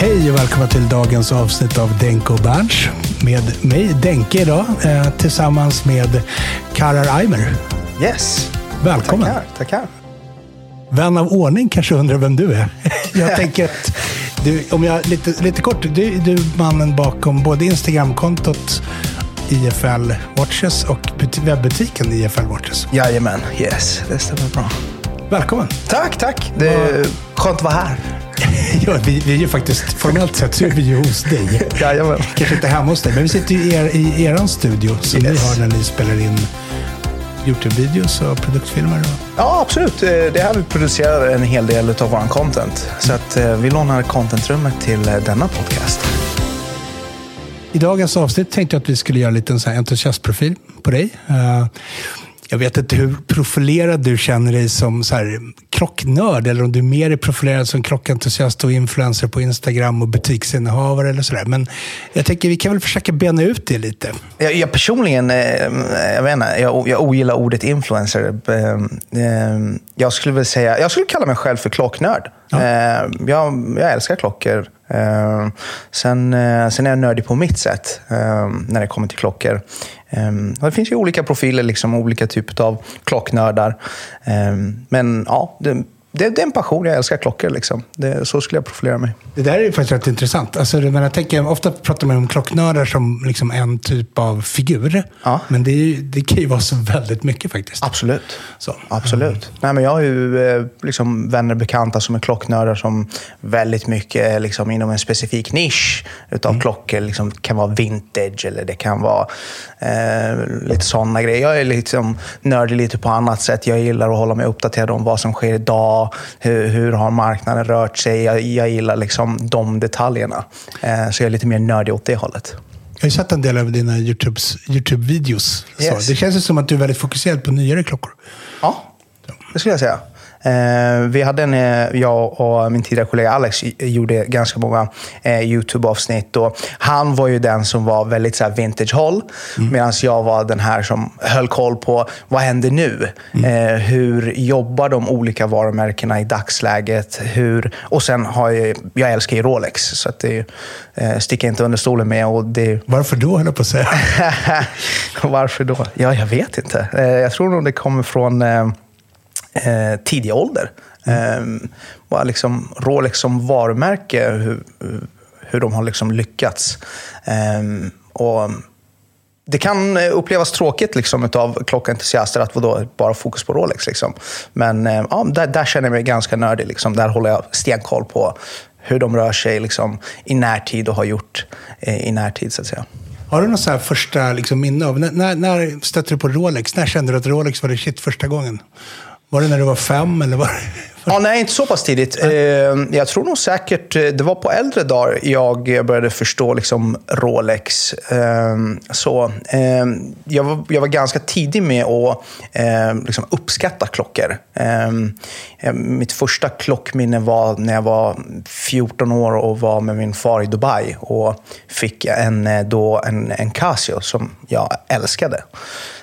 Hej och välkomna till dagens avsnitt av Denko Berns. Med mig, Denke idag, eh, tillsammans med Karar Aimer. Yes. Välkommen. Tackar, tackar. Vän av ordning kanske undrar vem du är. Jag tänker att, du, om jag lite, lite kort, du, du är mannen bakom både Instagramkontot IFL Watches och but- webbutiken IFL Watches. Jajamän, yes. Det stämmer bra. Välkommen. Tack, tack. Det är skönt att vara här. Ja, vi, vi är ju faktiskt, formellt sett så är vi ju hos dig. Jajamän. Kanske inte hemma hos dig, men vi sitter ju i, er, i eran studio som ni Yes. har när ni spelar in YouTube-videos och produktfilmer. Ja, absolut. Eh, Det är här vi producerar en hel del av vår content. Så att eh, vi lånar contentrummet till eh, denna podcast. I dagens avsnitt tänkte jag att vi skulle göra en liten så här entusiastprofil på dig. Jag vet inte hur profilerad du känner dig som så här klocknörd eller om du mer är profilerad som klockentusiast och influencer på Instagram och butiksinnehavare eller sådär. Men jag tänker vi kan väl försöka bena ut det lite. Jag, jag personligen, eh, jag vet inte, jag, jag ogillar ordet influencer. Eh, eh, Jag skulle väl säga, jag skulle kalla mig själv för klocknörd. Ja. Jag, jag älskar klockor. Sen, sen är jag nördig på mitt sätt när det kommer till klockor. Ehm, det finns ju olika profiler, liksom, olika typer av klocknördar. Ehm, men ja, det, det, är en passion. Jag älskar klockor. Liksom. Det, så skulle jag profilera mig. Det där är faktiskt rätt intressant. Alltså, men jag tänker, ofta pratar man om klocknördar som liksom en typ av figur. Ja. Men det, är det kan ju vara så väldigt mycket faktiskt. Absolut. Så. Absolut. Nej, men jag har ju eh, liksom vänner och bekanta som är klocknördar som väldigt mycket liksom, inom en specifik nisch utav klockor. Liksom, det kan vara vintage eller det kan vara eh, lite sådana grejer. Jag är liksom nördig lite på annat sätt. Jag gillar att hålla mig uppdaterad om vad som sker idag. Hur, hur har marknaden rört sig? Jag, jag gillar liksom de detaljerna. Eh, så jag är lite mer nördig åt det hållet. Jag har ju sett en del av dina YouTube-videos. Så Yes. Det känns som att du är väldigt fokuserad på nyare klockor. Ja, det skulle jag säga. Eh, vi hade en, eh, jag och min tidigare kollega Alex gjorde ganska många eh, YouTube-avsnitt. Och han var ju den som var väldigt så vintage-håll. Medan jag var den här som höll koll på vad händer nu? Eh, hur jobbar de olika varumärkena i dagsläget? Hur, och sen har jag, jag älskar ju Rolex, så att det eh, sticker inte under stolen med. Och det, Varför då, höll jag på att säga. varför då? Ja, jag vet inte. Jag tror nog det kommer från eh, tidig ålder. Eh, bara liksom Rolex som varumärke, hur, hur de har liksom lyckats. Eh, och det kan upplevas tråkigt liksom, av klockentusiaster att vadå, bara fokus på Rolex. Liksom. Men eh, ja, där, där känner jag mig ganska nördig. Liksom. Där håller jag stenkoll på hur de rör sig liksom, i närtid och har gjort eh, i närtid, så att säga. Har du något så här första liksom, minne av, när, när, när stötte du på Rolex? När kände du att Rolex var det shit första gången? Var det när du var fem eller var, Ja, nej, inte så pass tidigt. Eh, jag tror nog säkert, eh, det var på äldre dagar jag började förstå liksom Rolex. Eh, så, eh, jag, var, jag var ganska tidig med att eh, liksom uppskatta klockor. Eh, mitt första klockminne var när jag var 14 år och var med min far i Dubai och fick en, då en, en Casio som jag älskade.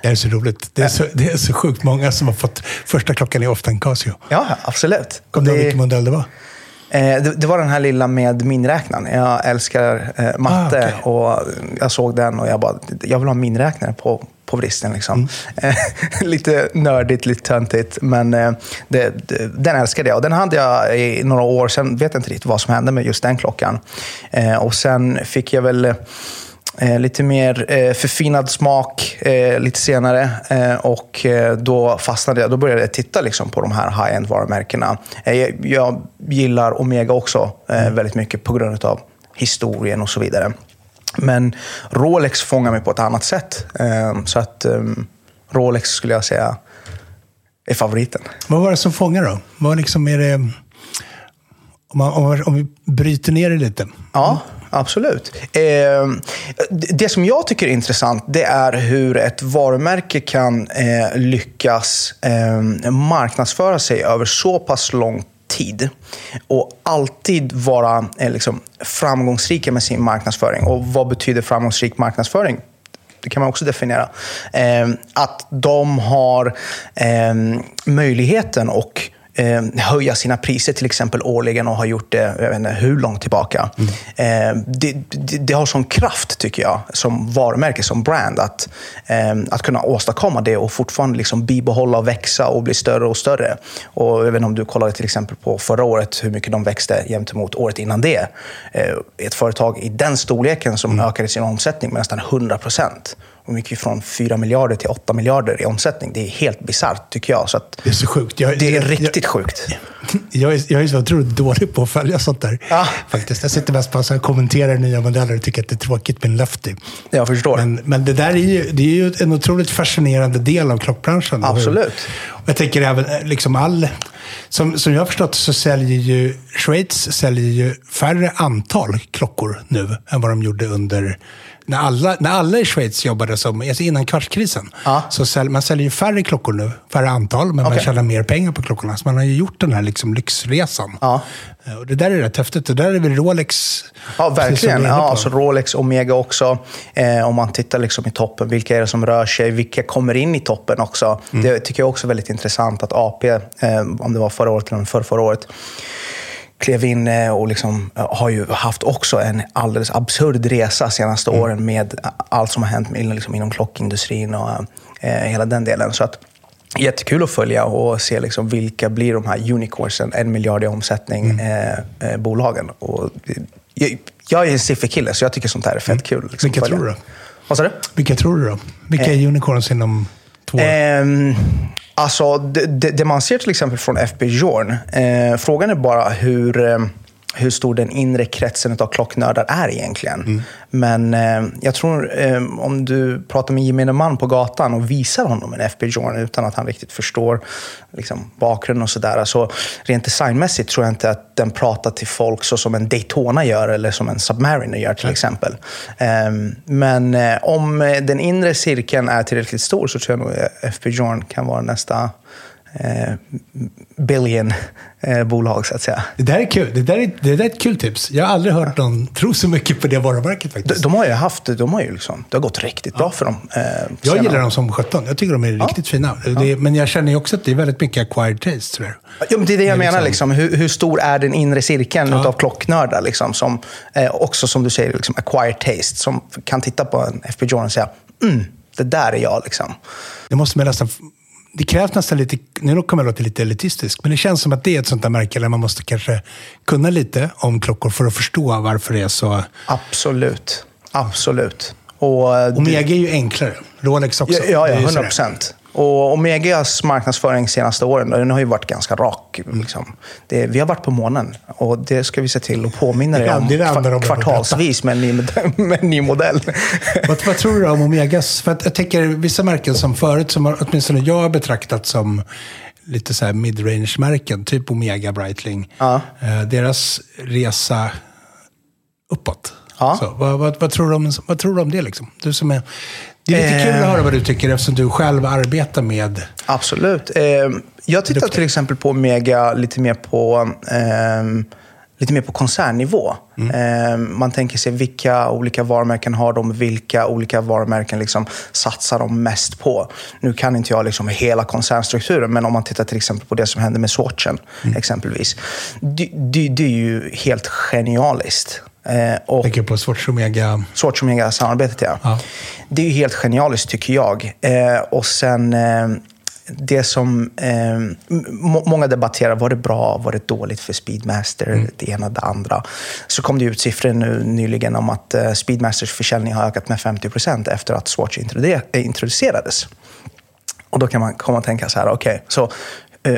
Det är så roligt. Det är så, det är så sjukt många som har fått första klockan är ofta en Casio. Ja, absolut. Kommer du ihåg vilken modell det var? Eh, det, det, var den här lilla med miniräknaren. Jag älskar eh, matte ah, okay. och jag såg den och jag bara, jag vill ha miniräknare på, på vristen. Liksom. Mm. lite nördigt, lite töntigt, men eh, det, det, den älskade jag. Och den hade jag i några år, sen vet jag inte riktigt vad som hände med just den klockan. Eh, och sen fick jag väl Eh, lite mer eh, förfinad smak eh, lite senare. Eh, och eh, då fastnade jag. Då började jag titta liksom, på de här high-end varumärkena. Eh, jag gillar Omega också mm. väldigt mycket på grund av historien och så vidare. Men Rolex fångar mig på ett annat sätt. så att Rolex skulle jag säga är favoriten. Vad var det som fångade då? Vad liksom är det... Om, man, om vi bryter ner det lite. Ja absolut. Eh, det som jag tycker är intressant, det är hur ett varumärke kan eh, lyckas eh, marknadsföra sig över så pass lång tid och alltid vara eh, liksom, framgångsrika med sin marknadsföring. Och vad betyder framgångsrik marknadsföring? Det kan man också definiera. Eh, att de har eh, möjligheten och eh, höja sina priser till exempel årligen och har gjort det jag vet inte, hur långt tillbaka. Mm. Eh, det, det, det, har sån kraft, tycker jag, som varumärke, som brand, att, eh, att kunna åstadkomma det och fortfarande liksom bibehålla och växa och bli större och större. Och inte om du kollade till exempel på förra året, hur mycket de växte gentemot året innan det. Eh, ett företag i den storleken som mm. ökade sin omsättning med nästan 100 procent de gick från 4 miljarder till 8 miljarder i omsättning. Det är helt bisarrt, tycker jag. Så det är så sjukt. Jag, det är jag, riktigt jag, sjukt. Jag är, jag är så otroligt dålig på att följa sånt där. Ja. Faktiskt. Jag sitter mest på att kommentera nya modeller och tycker att det är tråkigt med en löftig. Jag förstår. Men, men det där är ju, det är ju en otroligt fascinerande del av klockbranschen. Absolut. Och jag tänker även eh, liksom all... Som, som jag har förstått så säljer ju Schweiz säljer ju färre antal klockor nu än vad de gjorde under när alla, när alla i Schweiz jobbade som, alltså innan kvartskrisen, ja. så sälj, man säljer ju färre klockor nu, färre antal, men okay. man tjänar mer pengar på klockorna. Så man har ju gjort den här liksom lyxresan. Ja. Eh, och det där är rätt häftigt. Det där är väl Rolex? Ja, verkligen. Ja, alltså Rolex, Omega också. Eh, om man tittar liksom i toppen, vilka är det som rör sig? Vilka kommer in i toppen också? Mm. Det tycker jag också är väldigt intressant att AP, eh, om det var förra året eller förra, förra året, klev in eh, och liksom eh, har ju haft också en alldeles absurd resa senaste mm. åren med allt som har hänt liksom inom klockindustrin och eh, hela den delen. Så att, jättekul att följa och se liksom vilka blir de här unicornsen, en miljard i omsättning, mm. eh, bolagen. Och, jag, jag är en sifferkille, så jag tycker sånt här är fett mm. kul. Liksom, vilka tror du? Vad sa du? Vilka tror du då? Vilka är unicorns inom två år? Alltså, det, det, det, man ser till exempel från FB Jorn, eh, frågan är bara hur, eh, hur stor den inre kretsen av klocknördar är egentligen. Mm. Men eh, jag tror eh, om du pratar med gemene man på gatan och visar honom en FB Jorn utan att han riktigt förstår liksom, bakgrunden och sådär. Så rent designmässigt tror jag inte att den pratar till folk så som en Daytona gör eller som en Submariner gör till mm. exempel. Ehm, men eh, om den inre cirkeln är tillräckligt stor så tror jag nog FB Jorn kan vara nästa eh, billion eh, bolag, så att säga. Det där är kul. Det där är, det där är ett kul tips. Jag har aldrig hört någon tro så mycket på det varumärket faktiskt. De, de har ju haft, de har ju liksom, det har gått riktigt ja. bra för dem. Eh, jag gillar dem som 17. Jag tycker de är ja. riktigt fina. Det, men jag känner ju också att det är väldigt mycket acquired taste, jag. Ja, men det är det jag menar. Liksom, hur, hur, stor är den inre cirkeln ja. av klocknördar? Liksom, som, eh, också som du säger, liksom, acquired taste. Som kan titta på en FP Jordan och säga, mm, det där är jag. Liksom. Det måste man nästan det krävs nästan lite, nu kommer jag låta lite elitistisk, men det känns som att det är ett sånt där märke där man måste kanske kunna lite om klockor för att förstå varför det är så... Absolut. Absolut. Och, eh, Omega är ju enklare. Rolex också. Ja, ja 100 procent. Och Omegas marknadsföring senaste åren den har ju varit ganska rak. Liksom. Det, vi har varit på månen och det ska vi se till att påminna dig om ja, kvar, kvartalsvis med en ny, med en ny modell. vad, vad, tror du om Omegas? För jag tänker vissa märken som förut, som åtminstone jag har betraktat som lite så här midrange-märken, typ Omega Breitling. Ja. Eh, deras resa uppåt. Ja. Så, vad, vad, vad, tror du om, vad tror du om det? Liksom? Du som är, det är lite Eh. kul att höra vad du tycker eftersom du själv arbetar med... Absolut. Eh, jag tittar till exempel på Omega lite mer på, ehm, lite mer på koncernnivå. Eh, man tänker sig vilka olika varumärken har de, vilka olika varumärken liksom satsar de mest på. Nu kan inte jag liksom hela koncernstrukturen, men om man tittar till exempel på det som hände med Swatchen, exempelvis. Det, det, det är ju helt genialiskt. Eh, och tänker på Swatch Omega. Swatch Omega-samarbetet, ja. Ja. Det är ju helt genialiskt, tycker jag. Eh, och sen eh, det som eh, många debatterar, var det bra, var det dåligt för Speedmaster, det ena det andra. Så kom det ut siffror nu nyligen om att eh, Speedmasters försäljning har ökat med 50% efter att Swatch eh, introducerades. Och då kan man komma och tänka så här, okej, så eh,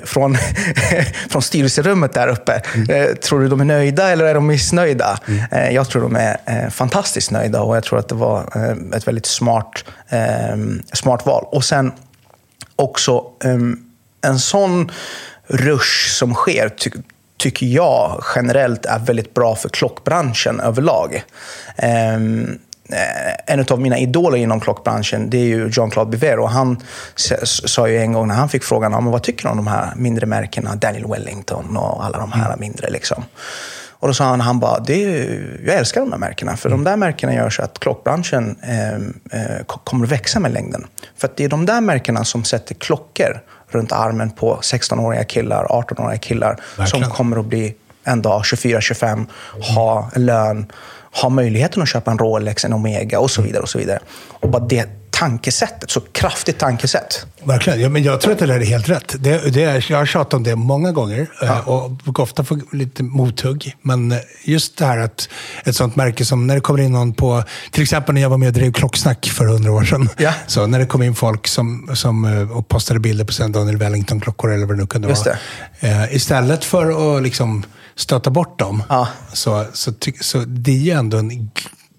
från, från styrelserummet där uppe, eh, tror du de är nöjda eller är de missnöjda? Eh, jag tror de är eh, fantastiskt nöjda och jag tror att det var eh, ett väldigt smart, eh, smart val. Och sen också eh, en sån rush som sker ty tycker jag generellt är väldigt bra för klockbranschen överlag. Ehm, eh, en av mina idoler inom klockbranschen det är ju Jean-Claude Biver. Och han sa ju en gång när han fick frågan om vad tycker du om de här mindre märkena, Daniel Wellington och alla de här mindre. Liksom. Och då sa han, han bara, det är, jag älskar de där märkena. För de där märkena gör så att klockbranschen eh, eh, ko- kommer att växa med längden. För det är de där märkena som sätter klockor runt armen på 16-åriga killar, 18-åriga killar. Verkligen. Som kommer att bli en dag 24-25, ha lön, ha möjligheten att köpa en Rolex, en Omega och så vidare. Och så vidare. Och bara det tankesättet, så kraftigt tankesätt. Verkligen. Ja, men jag tror att det där är helt rätt. Det, det är, jag har tjatat om det många gånger eh, och brukar ofta få lite mothugg. Men eh, just det här att ett sånt märke som när det kommer in någon på, till exempel när jag var med och drev Klocksnack för hundra år sedan. Ja. Så när det kom in folk som, som eh, och postade bilder på Daniel Wellington-klockor eller vad det nu kunde vara. Istället för att liksom stöta bort dem, Ja. så, så, så det är ju ändå en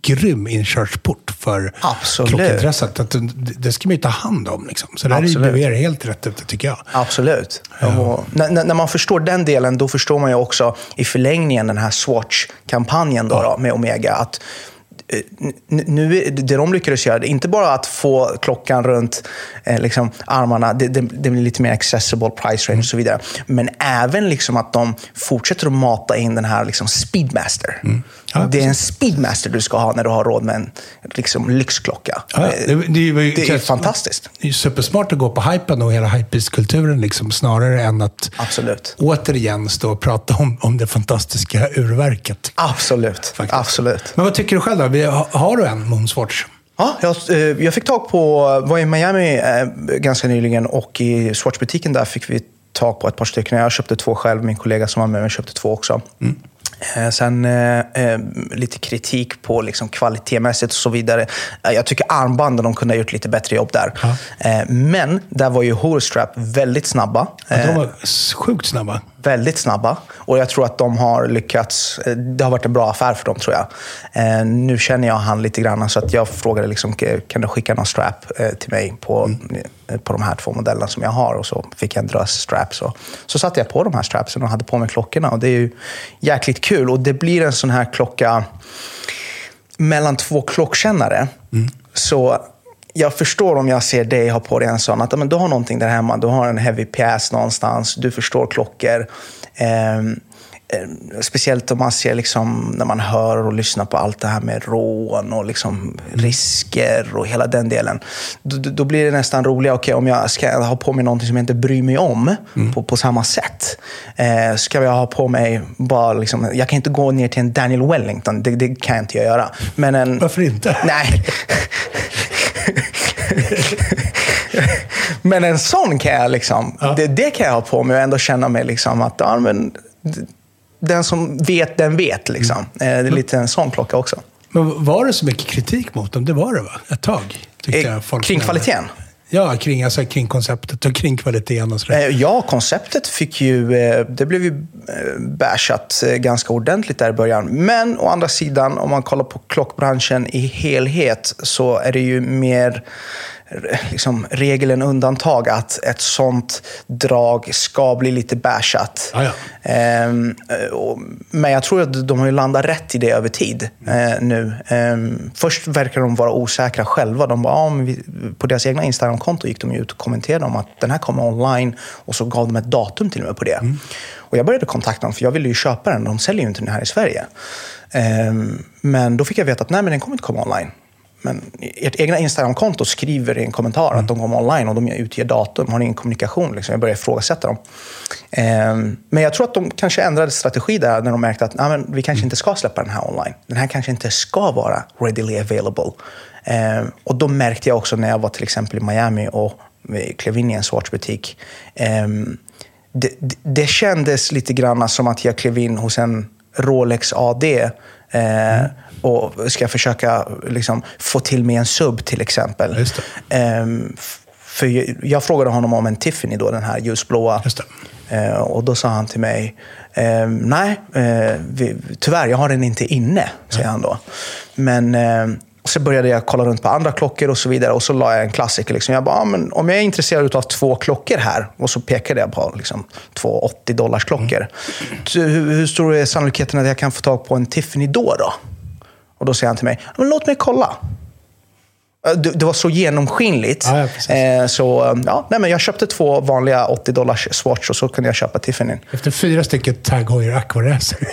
grym inkörsport för Absolut. klockintresset. Att det, ska man ju ta hand om. Liksom. Så där är Absolut. är helt rätt ute, tycker jag. Absolut. Och när, när man förstår den delen, då förstår man ju också i förlängningen den här Swatch-kampanjen då, då, med Omega. Att Eh, nu, det de lyckades göra, inte bara att få klockan runt eh, liksom, armarna, det, det, det blir lite mer accessible price range och så vidare. Men även liksom att de fortsätter att mata in den här liksom, Speedmaster. Mm. Ja, det är en Speedmaster du ska ha när du har råd med en liksom, lyxklocka. Ja, det, det, ju- det är fantastiskt. Det är supersmart att gå på hypen och hela hypebeast-kulturen liksom, snarare än att Absolut. återigen stå och prata om, om det fantastiska urverket. Absolut. Faktiskt. Absolut. Men vad tycker du själv då? Har, har du en Moonswatch? Ja, jag, eh, jag fick tag på, var i Miami eh, ganska nyligen och i Swatch-butiken där fick vi tag på ett par stycken. Jag köpte två själv, min kollega som var med mig köpte två också. Eh, Sen eh, eh, lite kritik på liksom kvalitetmässigt och så vidare. Eh, jag tycker armbanden de kunde ha gjort lite bättre jobb där. Eh, men där var ju Holostrap väldigt snabba. Ja, Eh, de var sjukt snabba. Väldigt snabba. Och jag tror att de har lyckats. eh, Det har varit en bra affär för dem tror jag. Eh, nu känner jag han lite grann så att jag frågade liksom, kan du skicka någon strap eh, till mig på, eh, på de här två modellerna som jag har? Och så fick jag en drös straps. Och, så satte jag på de här strapsen och hade på mig klockorna. Och det är ju jäkligt kul. Och det blir en sån här klocka mellan två klockkännare. Så jag förstår om jag ser dig ha på dig en sån, att men du har någonting där hemma. Du har en heavy pjäs någonstans, du förstår klockor. Eh, speciellt om man ser, liksom, när man hör och lyssnar på allt det här med rån och liksom risker och hela den delen. Då, då- blir det nästan roligare, okej om jag ska ha på mig någonting som jag inte bryr mig om på, på samma sätt. Eh, ska jag ha på mig bara, liksom, jag kan inte gå ner till en Daniel Wellington, det, det kan jag inte göra. Men en, Varför inte? Nej. men en sån kan jag liksom, det, det kan jag ha på mig och ändå känna mig liksom att ja, men, den som vet, den vet. Liksom. Eh, Det är lite en sån klocka också. Men var det så mycket kritik mot dem? Det var det va? Ett tag? tyckte Eh, jag folk kring kvaliteten? Ja, kring, alltså, kring konceptet och kring kvaliteten och sådär. Eh, Ja, konceptet fick ju, det blev ju bashat ganska ordentligt där i början. Men å andra sidan, om man kollar på klockbranschen i helhet så är det ju mer liksom, regel än undantag att ett sånt drag ska bli lite bashat. Ja, ja. Ehm, och, men jag tror att de har landat rätt i det över tid eh, nu. Ehm, först verkar de vara osäkra själva. De bara, ja, vi, på deras egna Instagram-konto gick de ut och kommenterade om att den här kommer online och så gav de ett datum till och med på det. Och jag började kontakta dem för jag ville ju köpa den. De säljer ju inte den här i Sverige. Ehm, men då fick jag veta att nej, men den kommer inte komma online. Men ert egna Instagram-konto skriver i en kommentar att de kommer online och de utger datum. Har ni ingen kommunikation? Liksom. Jag började ifrågasätta dem. Ehm, men jag tror att de kanske ändrade strategi där när de märkte att nej, men vi kanske inte ska släppa den här online. Den här kanske inte ska vara readily available. Ehm, och då märkte jag också när jag var till exempel i Miami och klev in i en Swatch-butik. Ehm, det, det, det kändes lite grann som att jag klev in hos en Rolex AD eh, och ska försöka liksom, få till mig en sub till exempel. Ehm, för jag, jag frågade honom om en Tiffany, då, den här ljusblåa. Just det. Eh, och då sa han till mig, ehm, nej, eh, vi, tyvärr, jag har den inte inne, säger han då. Men eh, så började jag kolla runt på andra klockor och så vidare. Och så la jag en klassiker. Liksom. Jag bara, ah, men om jag är intresserad av två klockor här. Och så pekade jag på liksom, två 80 dollars klockor. Så hur, hur stor är sannolikheten att jag kan få tag på en Tiffany då? då? Och då säger han till mig, men låt mig kolla. Det, var så genomskinligt. Ja, ja, eh, så eh, ja, nej, men jag köpte två vanliga 80 dollars Swatch och så kunde jag köpa Tiffany. Efter fyra stycken Tag Heuer Aquaracer.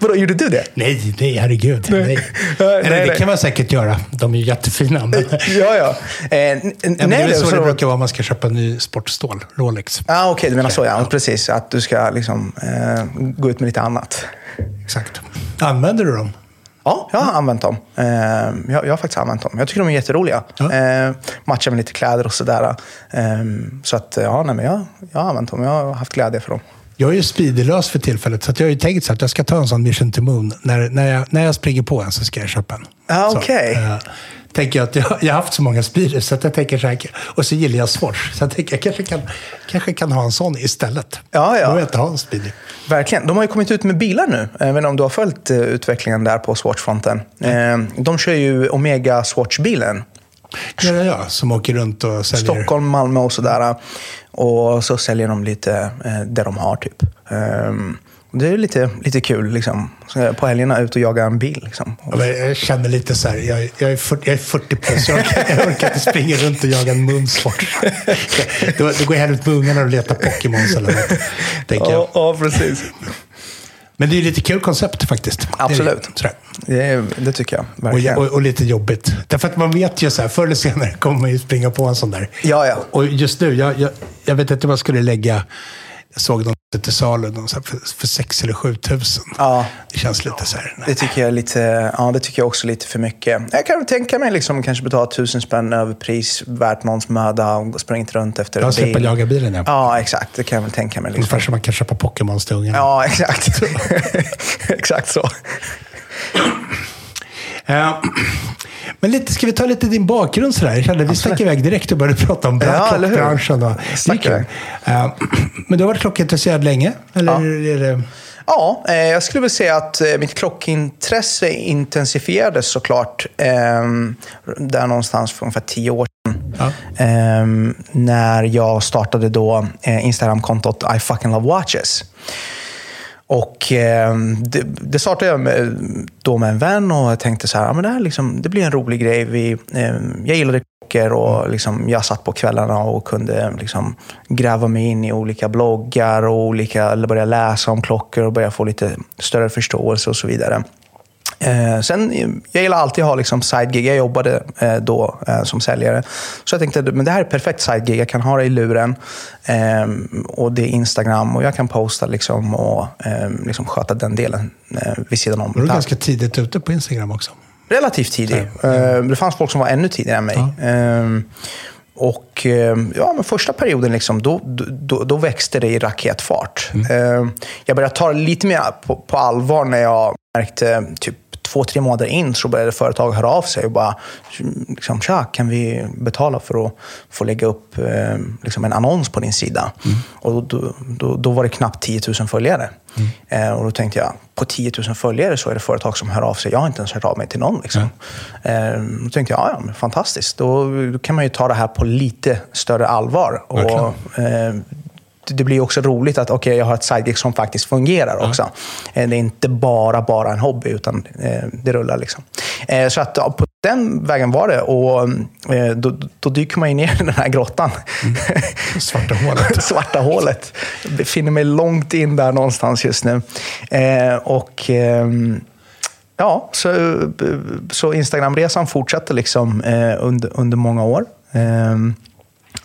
Vadå, gjorde du det? nej, nej, herregud. Nej. Nej, Eller nej, det nej. kan man säkert göra. De är ju jättefina. Men, Ja, ja. Eh, Ja, men det är nej, väl så så- det brukar vara om man ska köpa en ny sportstål. Rolex. Ah, Okej, du menar så ja. Precis. Att du ska liksom, eh, gå ut med lite annat. Exakt. Använder du dem? Ja, jag har använt dem. Eh, jag, jag har faktiskt använt dem. Jag tycker de är jätteroliga. Ja. Eh, matchar med lite kläder och sådär. Eh, så att, ja, nej, men jag, jag har använt dem. Jag har haft glädje för dem. Jag är ju speedilös för tillfället, så att jag har ju tänkt så att jag ska ta en sån Mission to Moon. När, när, jag, när jag springer på en så ska jag köpa en. Ah, Så, okej. eh, tänker jag att jag, jag har haft så många speeders, så att jag tänker så här. Och så gillar jag Swatch, så jag tänker jag kanske kan, kanske kan ha en sån istället. Ja, ja. Då vill jag inte ha en speedy. Verkligen. De har ju kommit ut med bilar nu. Jag vet inte om du har följt eh, utvecklingen där på Swatch-fronten. Eh, de kör ju Omega Swatch-bilen. Ja, ja, ja, som åker runt och säljer. Stockholm, Malmö och sådär. Och så säljer de lite eh, det de har typ. Ehm, det är lite, lite kul liksom. Så på helgerna ut och jaga en bil. Liksom. Ja, Jag känner lite så här, jag, jag, är 40, jag är 40 plus, jag orkar, jag orkar inte springa runt och jaga en munsvart. Då, då går jag hellre ut med ungarna och letar Pokémons eller något. Jag. ja, precis. Men det är ju lite kul koncept faktiskt. Det det. Absolut. Det, är- det tycker jag. Och, och, och lite jobbigt. Därför att man vet ju så här, förr eller senare kommer man ju springa på en sån där. Ja, ja. Och just nu, jag, jag, jag vet inte vad jag skulle lägga. Jag såg någon till salu så för, för 6 eller 7 tusen. Ja. Det känns lite så här. Det tycker jag lite, ja, det tycker jag också lite för mycket. Jag kan tänka mig liksom kanske betala tusen spänn överpris, värt någons möda och springa inte runt efter Jag en bil. jaga bilen, ja. Ja, exakt. Det kan jag väl tänka mig. Liksom. Ungefär som man kan köpa Pokémons till ungarna. Ja, exakt. exakt så. Ja. Men lite, ska vi ta lite din bakgrund sådär? Jag kände, vi stack iväg direkt och började prata om Ja, klockbranschen. Och, det. Ja. Men du har varit klockintresserad länge? Eller Ja. är det... Ja, eh, jag skulle väl säga att eh, mitt klockintresse intensifierades såklart eh, där någonstans för ungefär tio år sedan. Ja. Eh, när jag startade då Instagram-kontot I fucking love watches. Och eh, det, det startade jag med, då med en vän och jag tänkte så här, ja, men det, här liksom, det blir en rolig grej. Vi, eh, jag gillade klockor och liksom, jag satt på kvällarna och kunde liksom, gräva mig in i olika bloggar och olika, eller börja läsa om klockor och börja få lite större förståelse och så vidare. Eh, sen, jag gillar alltid att ha liksom side-gig. Jag jobbade eh, då eh, som säljare. Så jag tänkte men det här är perfekt side-gig. Jag kan ha det i luren. Eh, och Det är Instagram och jag kan posta liksom, och eh, liksom sköta den delen eh, vid sidan om. Var du ganska tidigt ute på Instagram också? Relativt tidig. Eh, det fanns folk som var ännu tidigare än mig. Eh, och eh, ja, men första perioden, liksom, då, då, då växte det i raketfart. Eh, jag började ta det lite mer på, på allvar när jag märkte typ två, tre månader in så började företag höra av sig och bara, liksom, tja, kan vi betala för att få lägga upp eh, liksom en annons på din sida? Och då, då, då var det knappt 10 000 följare. Eh, och då tänkte jag, på 10 000 följare så är det företag som hör av sig. Jag har inte ens hört av mig till någon. Liksom. Eh, då tänkte jag, ja, fantastiskt. Då, då kan man ju ta det här på lite större allvar. Och, det blir också roligt att okay, jag har ett sidekick som faktiskt fungerar också. Eh, Det är inte bara, bara en hobby, utan eh, det rullar. Liksom. Eh, Så att, på den vägen var det. Och då, då dyker man ju ner i den här grottan. Svarta hålet. Svarta hålet. Jag befinner mig långt in där någonstans just nu. Och... ehm, Ja, så, så Instagramresan fortsatte liksom under, under många år.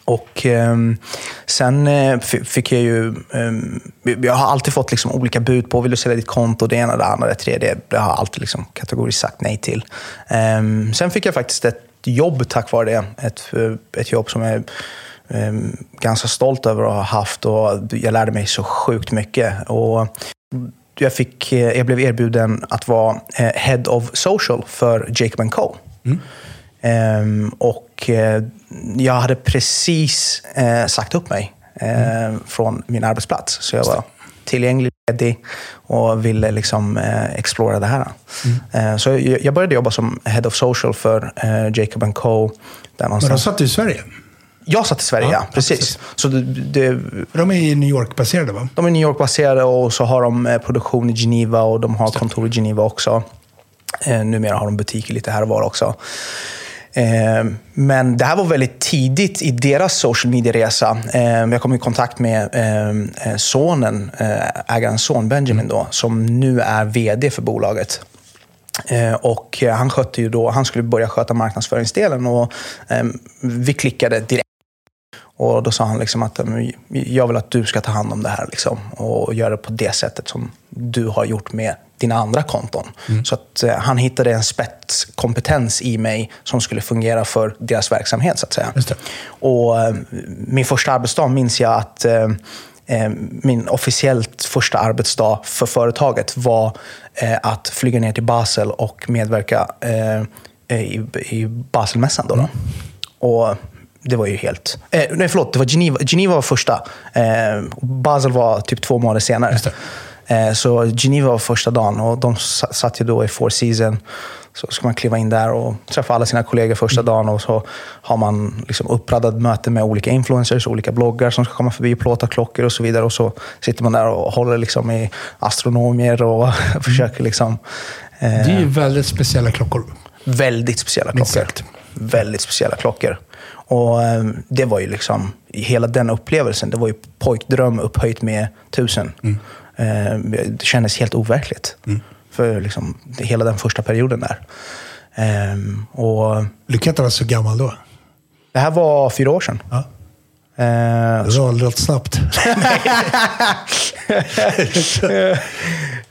Och ehm, sen eh, fick jag ju... ehm, jag har alltid fått liksom olika bud på, vill du sälja ditt konto, det ena, det andra, det tredje. Det har jag alltid liksom kategoriskt sagt nej till. Ehm, sen fick jag faktiskt ett jobb tack vare det. Ett, eh, ett jobb som jag är ehm, ganska stolt över att ha haft och jag lärde mig så sjukt mycket. Och jag, fick, eh, jag blev erbjuden att vara eh, Head of Social för Jacob Co. Ehm, och eh, jag hade precis eh, sagt upp mig eh, från min arbetsplats. Så jag var tillgänglig, ledig och ville liksom eh, explora det här. Eh, så jag, jag började jobba som Head of Social för eh, Jacob Co. Där Men någonstans. satt i Sverige. Jag satt i Sverige, ja. Ja, precis. precis. Så det, det, De är i New York-baserade va? de är New York-baserade och så har de eh, produktion i Geneva och de har kontor i Geneva också. Eh, numera har de butiker lite här och var också. Eh, men det här var väldigt tidigt i deras social media-resa. Eh, jag kom i kontakt med eh, sonen, ägarens son Benjamin, då, som nu är VD för bolaget. Och han, skötte ju då, han skulle börja sköta marknadsföringsdelen och vi klickade direkt. Och då sa han liksom att jag vill att du ska ta hand om det här liksom, och göra det på det sättet som du har gjort med dina andra konton. Så att eh, han hittade en spetskompetens i mig som skulle fungera för deras verksamhet. så att säga. Och eh, min första arbetsdag minns jag att eh, eh, min officiellt första arbetsdag för företaget var eh, att flyga ner till Basel och medverka eh, i, i Baselmässan. Då, då. Och det var ju helt... Eh, nej, förlåt. Det var Geneva, Geneva var första. Eh, Basel var typ två månader senare. Eh, så Geneva var första dagen och de sa- satt ju då i Four Seasons. Så ska man kliva in där och träffa alla sina kollegor första Mm. dagen och så har man liksom uppraddat möte med olika influencers, olika bloggar som ska komma förbi och plåta klockor och så vidare. Och så sitter man där och håller liksom i astronomier och försöker liksom... Eh, Det är ju väldigt speciella klockor. väldigt speciella klockor. Väldigt speciella klockor. Och eh, det var ju liksom, hela den upplevelsen, det var ju pojkdröm upphöjt med tusen. Eh, det kändes helt overkligt. För liksom, hela den första perioden där. Ehm, och Du kan inte vara så gammal då. det här var fyra år sedan. Ja. Eh, Du har rätt snabbt.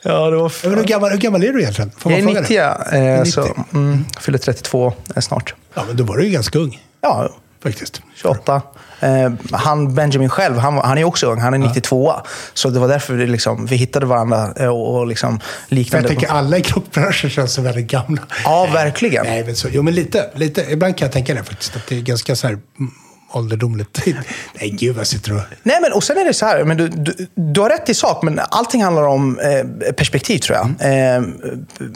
ja, det var Men hur, gammal, hur gammal är du egentligen? Får jag man är fråga 90, det? ja. Eh, 90. så, mm, fyller 32 eh, snart. Ja, men då var du ju ganska ung. Ja, Faktiskt. 28. Eh, han, Benjamin själv, han, han är också ung. Han är 92 Så det var därför vi, liksom, vi hittade varandra eh, och, och liksom För jag liknande. tänker alla i klockbranschen känns så väldigt gamla. Ja, verkligen. Nej, men så, jo, men lite, lite. Ibland kan jag tänka det faktiskt. Att det är ganska så här mm, ålderdomligt. Nej, gud vad jag sitter och... Nej, men och sen är det så här, men du, du, du har rätt i sak, men allting handlar om eh, perspektiv tror jag. Mm. Eh,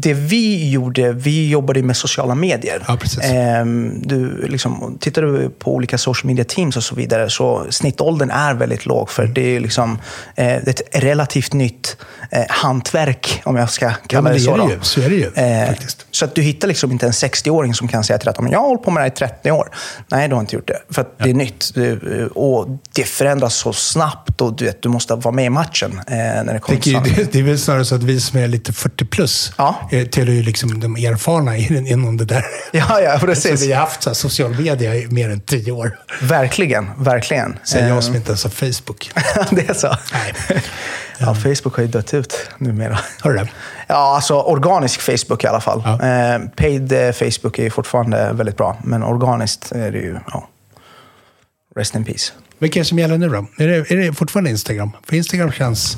det vi gjorde, vi jobbade med sociala medier. Ja, precis. Eh, du, liksom, tittar du på olika social media teams och så vidare, så snittåldern är väldigt låg. För det är liksom eh, det ett relativt nytt eh, hantverk, om jag ska kalla men det det så. är det ju. Så är det ju, Eh, faktiskt. så att du hittar liksom inte en 60-åring som kan säga till dig att "Men jag har hållit på med det här i 30 år. Nej, du har inte gjort det. För att det är nytt. Det- Och det förändras så snabbt och du, vet, du måste vara med i matchen eh, när det kommer till det, det är väl snarare så att vi som är lite 40 plus Ja. eh, tillhör ju liksom de erfarna inom det där. Ja, ja, Så precis. vi har haft så här, social media i mer än tio år. Verkligen, verkligen. Säger Eh, jag som inte ens har Facebook. det är så. Nej. Ja, Facebook har ju dött ut numera. Har du det? Ja, alltså organisk Facebook i alla fall. Ja. Eh, paid eh, Facebook är ju fortfarande väldigt bra, men organiskt är det ju... Ja. Rest in peace. Vilka är det som gäller nu då? Är det, är det fortfarande Instagram? För Instagram känns...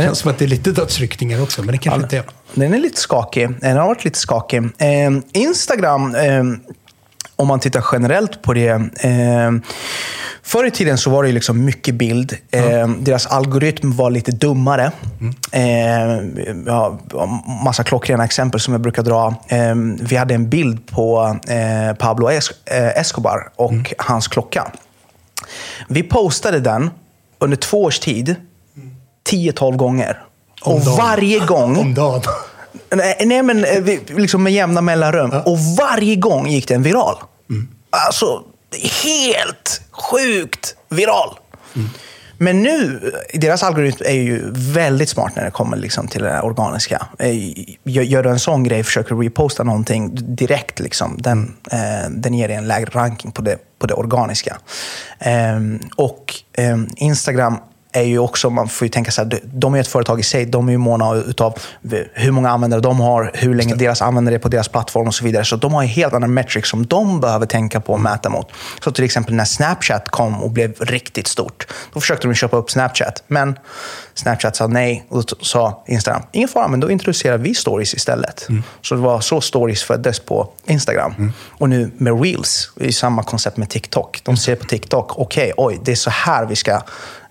Det känns som att det är lite dödsryckningar också, men det kanske inte är. Den är lite skakig. Den har varit lite skakig. Eh, Instagram, eh, om man tittar generellt på det. Eh, förr i tiden så var det liksom mycket bild. Eh, deras algoritm var lite dummare. Eh, ja, massa klockrena exempel som jag brukar dra. Eh, vi hade en bild på eh, Pablo eh, Escobar och hans klocka. Vi postade den under två års tid, 10-12 gånger. Om och dagen. varje gång... Om dagen. Nej, men eh, liksom med jämna mellanrum. Och varje gång gick den viral. Alltså, helt sjukt viral. Men nu, deras algoritm är ju väldigt smart när det kommer liksom till det organiska. Eh, Gör du en sån grej, försöker reposta någonting direkt, liksom, den, eh, den ger dig en lägre ranking på det, på det organiska. Ehm, och ehm, Instagram är ju också, man får ju tänka så här, de- är ett företag i sig, de är ju måna utav hur många användare de har, hur länge deras användare är på deras plattform och så vidare. Så de har ju helt andra metrics som de behöver tänka på och mäta mot. Så till exempel när Snapchat kom och blev riktigt stort, då försökte de köpa upp Snapchat. Men Snapchat sa nej och då sa Instagram, ingen fara, men då introducerar vi stories istället. Så det var så stories föddes på Instagram. Och nu med Reels, det är samma koncept med TikTok. De ser på TikTok, okej, oj, det är så här vi ska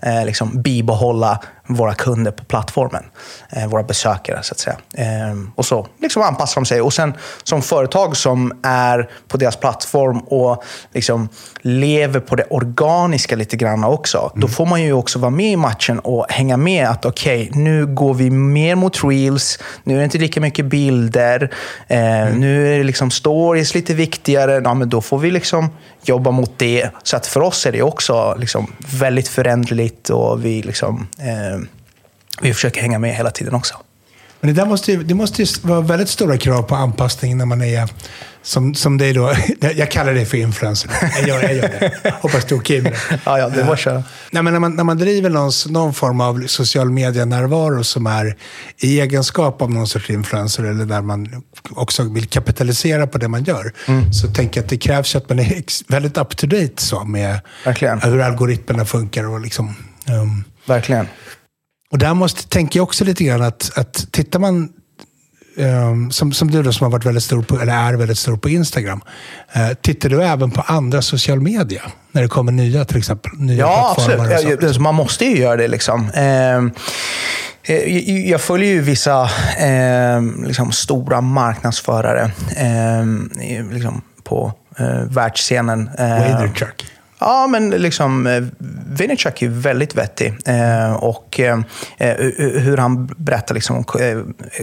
eh, liksom bibehålla våra kunder på plattformen. Eh, våra besökare, så att säga. Eh, och så liksom anpassar de sig. Och sen som företag som är på deras plattform och liksom lever på det organiska lite grann också. Då får man ju också vara med i matchen och hänga med att okej, nu går vi mer mot reels. Nu är det inte lika mycket bilder. Eh, Nu är det liksom stories lite viktigare. Ja, men då får vi liksom jobba mot det. Så att för oss är det också liksom väldigt föränderligt och vi, liksom, eh, vi försöker hänga med hela tiden också. Men det, där måste ju, det måste ju vara väldigt stora krav på anpassning när man är, som, som dig då, jag kallar dig för influencer. Jag gör, jag gör det. Hoppas du är okej med det. Ja, ja, det var köra. Nej, men när, man, när man driver någon, någon form av social media-närvaro som är i egenskap av någon sorts influencer eller där man också vill kapitalisera på det man gör, Mm. så tänker jag att det krävs att man är väldigt up to date så med Verkligen. hur algoritmerna funkar och liksom... ehm, Verkligen. Och där måste, tänker jag också lite grann att, att tittar man, ehm, som, som du då som har varit väldigt stor på, eller är väldigt stor på Instagram, eh, tittar du även på andra social media? När det kommer nya till exempel? Nya Ja, absolut. Ja, man måste ju göra det. liksom. Eh, Jag följer ju vissa ehm, liksom, stora marknadsförare liksom, på eh, världsscenen. Eh, Waderchuck. Ja, men liksom, eh, Vaynerchuk är väldigt vettig. Eh, och eh, eh, hur han berättar liksom, om eh,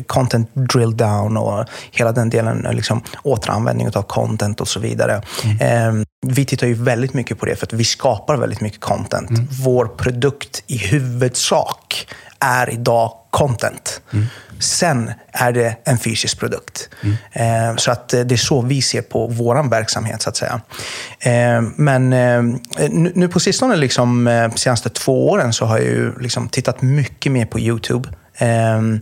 content drill down och hela den delen, liksom, återanvändning av content och så vidare. Eh, vi tittar ju väldigt mycket på det för att vi skapar väldigt mycket content. Vår produkt i huvudsak är idag content. Sen är det en fysisk produkt. Eh, så att eh, det är så vi ser på vår verksamhet, så att säga. Eh, men nu, på sistone, liksom, senaste två åren, så har jag ju liksom tittat mycket mer på YouTube. Ehm,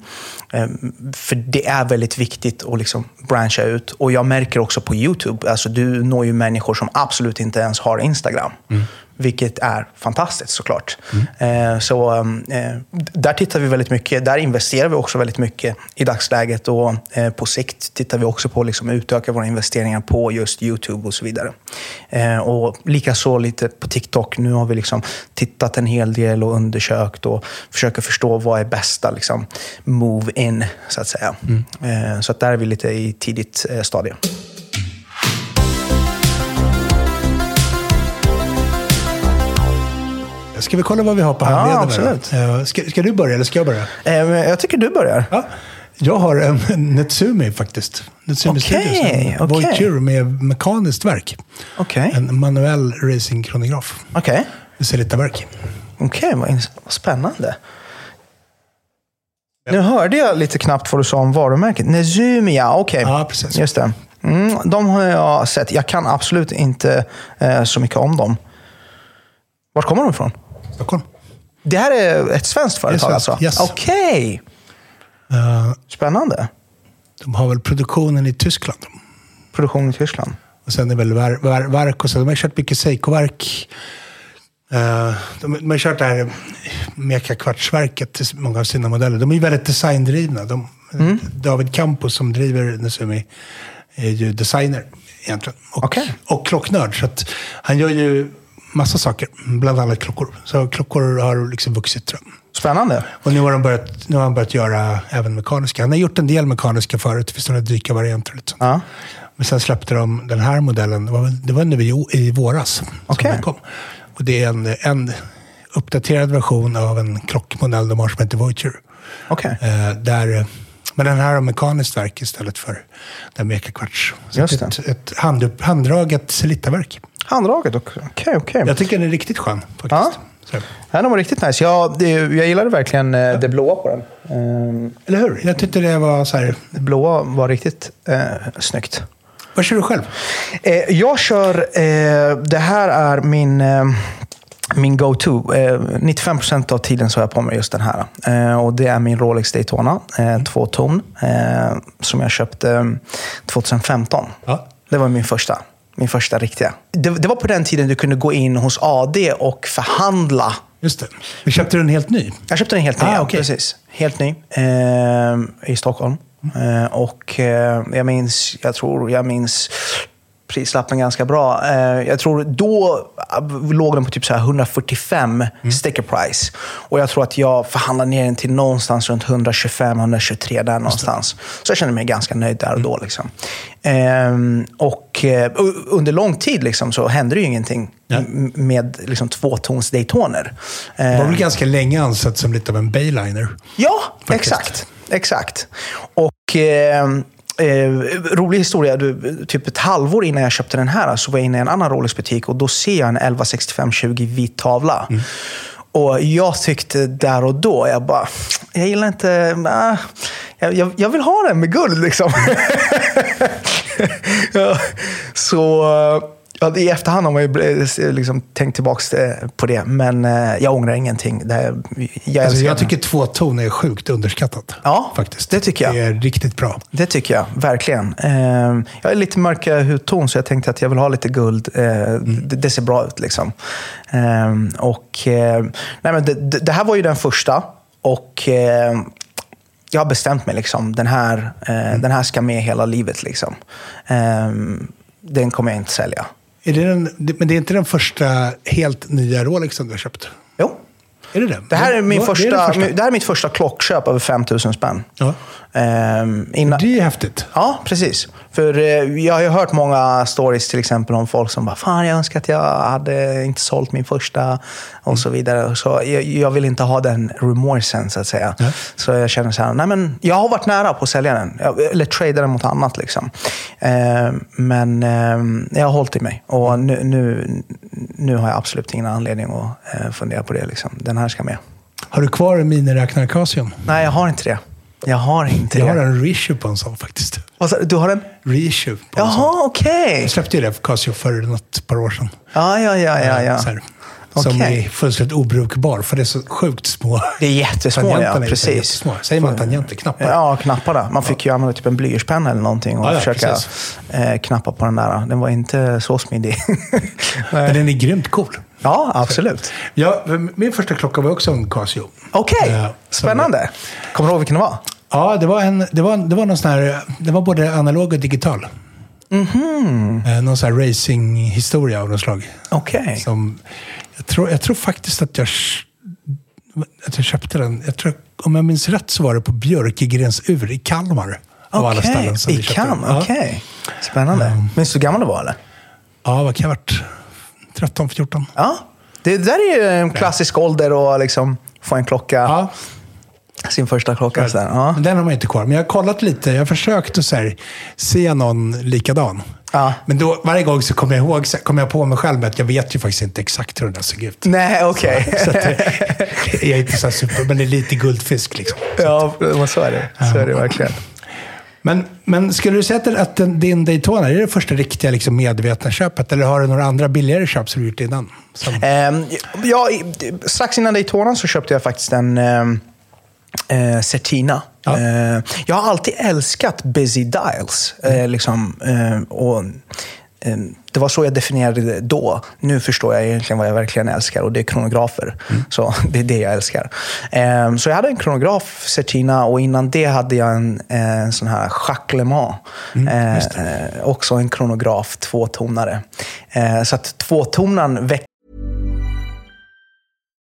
ehm, för det är väldigt viktigt att liksom branscha ut. Och jag märker också på YouTube, alltså du når ju människor som absolut inte ens har Instagram. Mm. Vilket är fantastiskt såklart. Eh, så eh, där tittar vi väldigt mycket. Där investerar vi också väldigt mycket i dagsläget. Och eh, på sikt tittar vi också på att liksom utöka våra investeringar på just YouTube och så vidare. Och likaså lite på TikTok. Nu har vi liksom tittat en hel del och undersökt och försöker förstå vad är bästa liksom, move in, så att säga. Eh, så att där är vi lite i tidigt stadie. Ska vi kolla vad vi har på Ja, handleden? absolut. Eh, Ska, ska du börja eller ska jag börja? Eh, men jag tycker du börjar. Ja. Jag har en Netsumi faktiskt. Netsumi Okej, Studios. En. Voiture med mekaniskt verk. Okej. En manuell racingkronograf. Okej. Det ser lite verk. Okej, vad, ins- vad spännande. Nu hörde jag lite knappt vad du sa om varumärket. Nezumi, ja. Okej. Ja, precis. Just det. Mm, de har jag sett. Jag kan absolut inte eh, så mycket om dem. Var kommer de ifrån? Stockholm. Det här är ett svenskt företag svenskt, alltså? yes. Okej. Eh, Spännande. de har väl produktionen i Tyskland. Produktion i Tyskland. Och sen är väl ver, ver, verk och så. De har kört mycket Seiko-verk. Eh, de, de har kört det här Meka-kvartsverket till många av sina modeller. De är ju väldigt designdrivna. De, Mm. David Campos som driver Nesumi är ju designer egentligen. Och, Okej. och klocknörd. Så han gör ju massa saker, bland annat klockor. Så klockor har liksom vuxit tror jag. Spännande. Och nu har, han börjat, nu har han börjat göra även mekaniska. Han har gjort en del mekaniska förut. Det finns några dykarvarianter och lite sånt. Ja. Men sen släppte de den här modellen, det var, väl- det var nu i, i våras som Okej. den kom. Och det är en, en uppdaterad version av en klockmodell de har som heter Voyager. Eh, där, eh, men den här har mekaniskt verk istället för den meka kvarts. Så Just ett, ett hand, handdraget Celita-verk. Handdraget, okej. okej, okej. Jag tycker den är riktigt skön faktiskt. Ja. Så. Ja, var riktigt nice. Jag, det, jag gillade verkligen eh, det blåa på den. Ehm, Eller hur? Jag tyckte det var så här... Det blåa var riktigt eh, snyggt. Vad kör du själv? Eh, jag kör, eh, det här är min, eh, min go-to. Eh, 95% av tiden så har jag på mig just den här. Eh, och det är min Rolex Daytona, eh, två ton, eh, som jag köpte eh, 2015. Ja. Det var min första. Min första riktiga. Det, det var på den tiden du kunde gå in hos AD och förhandla Just det. Du köpte den helt ny? jag köpte den helt ny, Ah, okej. precis. Helt ny. Eh, I Stockholm. Eh, och jag minns, jag tror jag minns prislappen ganska bra. Eh, jag tror då eh, låg den på typ så här 145 sticker price. Och jag tror att jag förhandlade ner den till någonstans runt 125-123 där någonstans. Så jag kände mig ganska nöjd där och då. Liksom. Eh, och eh, under lång tid liksom, så hände det ju ingenting Ja. med liksom, tvåtons Daytoner. Det var väl ganska länge ansett som lite av en bayliner. Ja, Faktiskt. exakt. Exakt. Och eh, eh, rolig historia. Du, typ ett halvår innan jag köpte den här så var jag inne i en annan Rolex-butik och då ser jag en 116520 vit tavla. Och jag tyckte där och då, jag bara, jag gillar inte, ah, jag, jag, jag vill ha den med guld liksom. ja, så ja, i efterhand har man ju eh, liksom tänkt tillbaka på det, men eh, jag ångrar ingenting. Det, här- jag, Alltså, jag tycker två ton är sjukt underskattat. Ja, faktiskt. det tycker jag. Det är riktigt bra. Det tycker jag, verkligen. Eh, jag är lite mörka hudton så jag tänkte att jag vill ha lite guld. Eh, det, det ser bra ut liksom. Eh, och, eh, nej, men det, det här var ju den första. Och eh, jag har bestämt mig. Liksom. Den, här, eh, den här ska med hela livet. Liksom. Eh, den kommer jag inte sälja. Är det den, men det är inte den första helt nya Rolexen du har köpt? Jo. Är det det? Det här är, min Ja, första, det är den det här är mitt första klockköp över 5000 spänn. Ja. Ehm, innan, Det är häftigt. Ja, precis. För eh, jag har ju hört många stories till exempel om folk som bara Fan, jag önskar att jag hade inte sålt min första och så vidare. Så jag, jag vill inte ha den remorsen så att säga. Ja. Så jag känner så här, nej men jag har varit nära på att sälja den. Eller trada den mot annat liksom. Eh, men eh, jag har hållit i mig. Och nu, nu, nu har jag absolut ingen anledning att eh, fundera på det. Liksom. Den här ska med. Har du kvar miniräknare Casio? Nej, jag har inte det. Jag har inte Jag det. har en reissue på en sån faktiskt. Vad sa du? Du har en? Reissue på en sån. Jaha, okej. Jag släppte ju det för Casio för något par år sedan. Ja, ja, ja, ja. ja. Så här. Som Okej. är fullständigt obrukbar, för det är så sjukt små. Det är jättesmå, Tangenterna ja. är så Precis. jättesmå. Säger man tangenter? Knappar? Ja, knapparna. Man fick ju använda typ en blyertspenna eller någonting och Ja, ja, försöka eh, knappa på den där. Den var inte så smidig. Men den är grymt cool. ja, absolut. Ja, min första klocka var också en Casio. Okej, Ja, spännande. Kommer du ihåg vilken det var? Ja, det var, en, det var, det var någon sån här, det var både analog och digital. Mhm. Eh, någon sån här racinghistoria av något slag. Okej. Som, jag, tror, jag tror faktiskt att jag, att jag köpte den. Jag tror, om jag minns rätt så var det på Björkegrens ur i Kalmar. Av alla Okej, ställen som i vi köpte. Ja. Okej. Spännande. Minns du hur gammal du var eller? Ja, vad kan jag ha varit? 13, 14. Ja. Det där är ju en klassisk ålder att liksom få en klocka. Ja. Sin första klocka. Så där. Ja. Den har man inte kvar. Men jag har kollat lite. Jag har försökt att så här, se någon likadan. Ja. Men då, varje gång så kommer jag, ihåg, så kommer jag på mig själv med att jag vet ju faktiskt inte exakt hur den där såg ut. Nej, okej. Så det- jag är inte så här super, men det är lite guldfisk liksom. ja, men så är det. Så är det verkligen. Men, men skulle du säga att, din Daytona är det första riktiga liksom, medvetna köpet? Eller har du några andra billigare köp som du gjort innan? Som, Ehm, ja, strax innan Daytona så köpte jag faktiskt en ehm, eh, Certina. Ja. Eh, jag har alltid älskat busy dials. Eh, liksom, eh, och, eh, det var så jag definierade det då. Nu förstår jag egentligen vad jag verkligen älskar och det är kronografer. Så det är det jag älskar. Eh, så jag hade en kronograf, Certina, och innan det hade jag en, en sån här Jacques Le Mans. Eh, också en kronograf, tvåtonare. Så att tvåtonaren väckte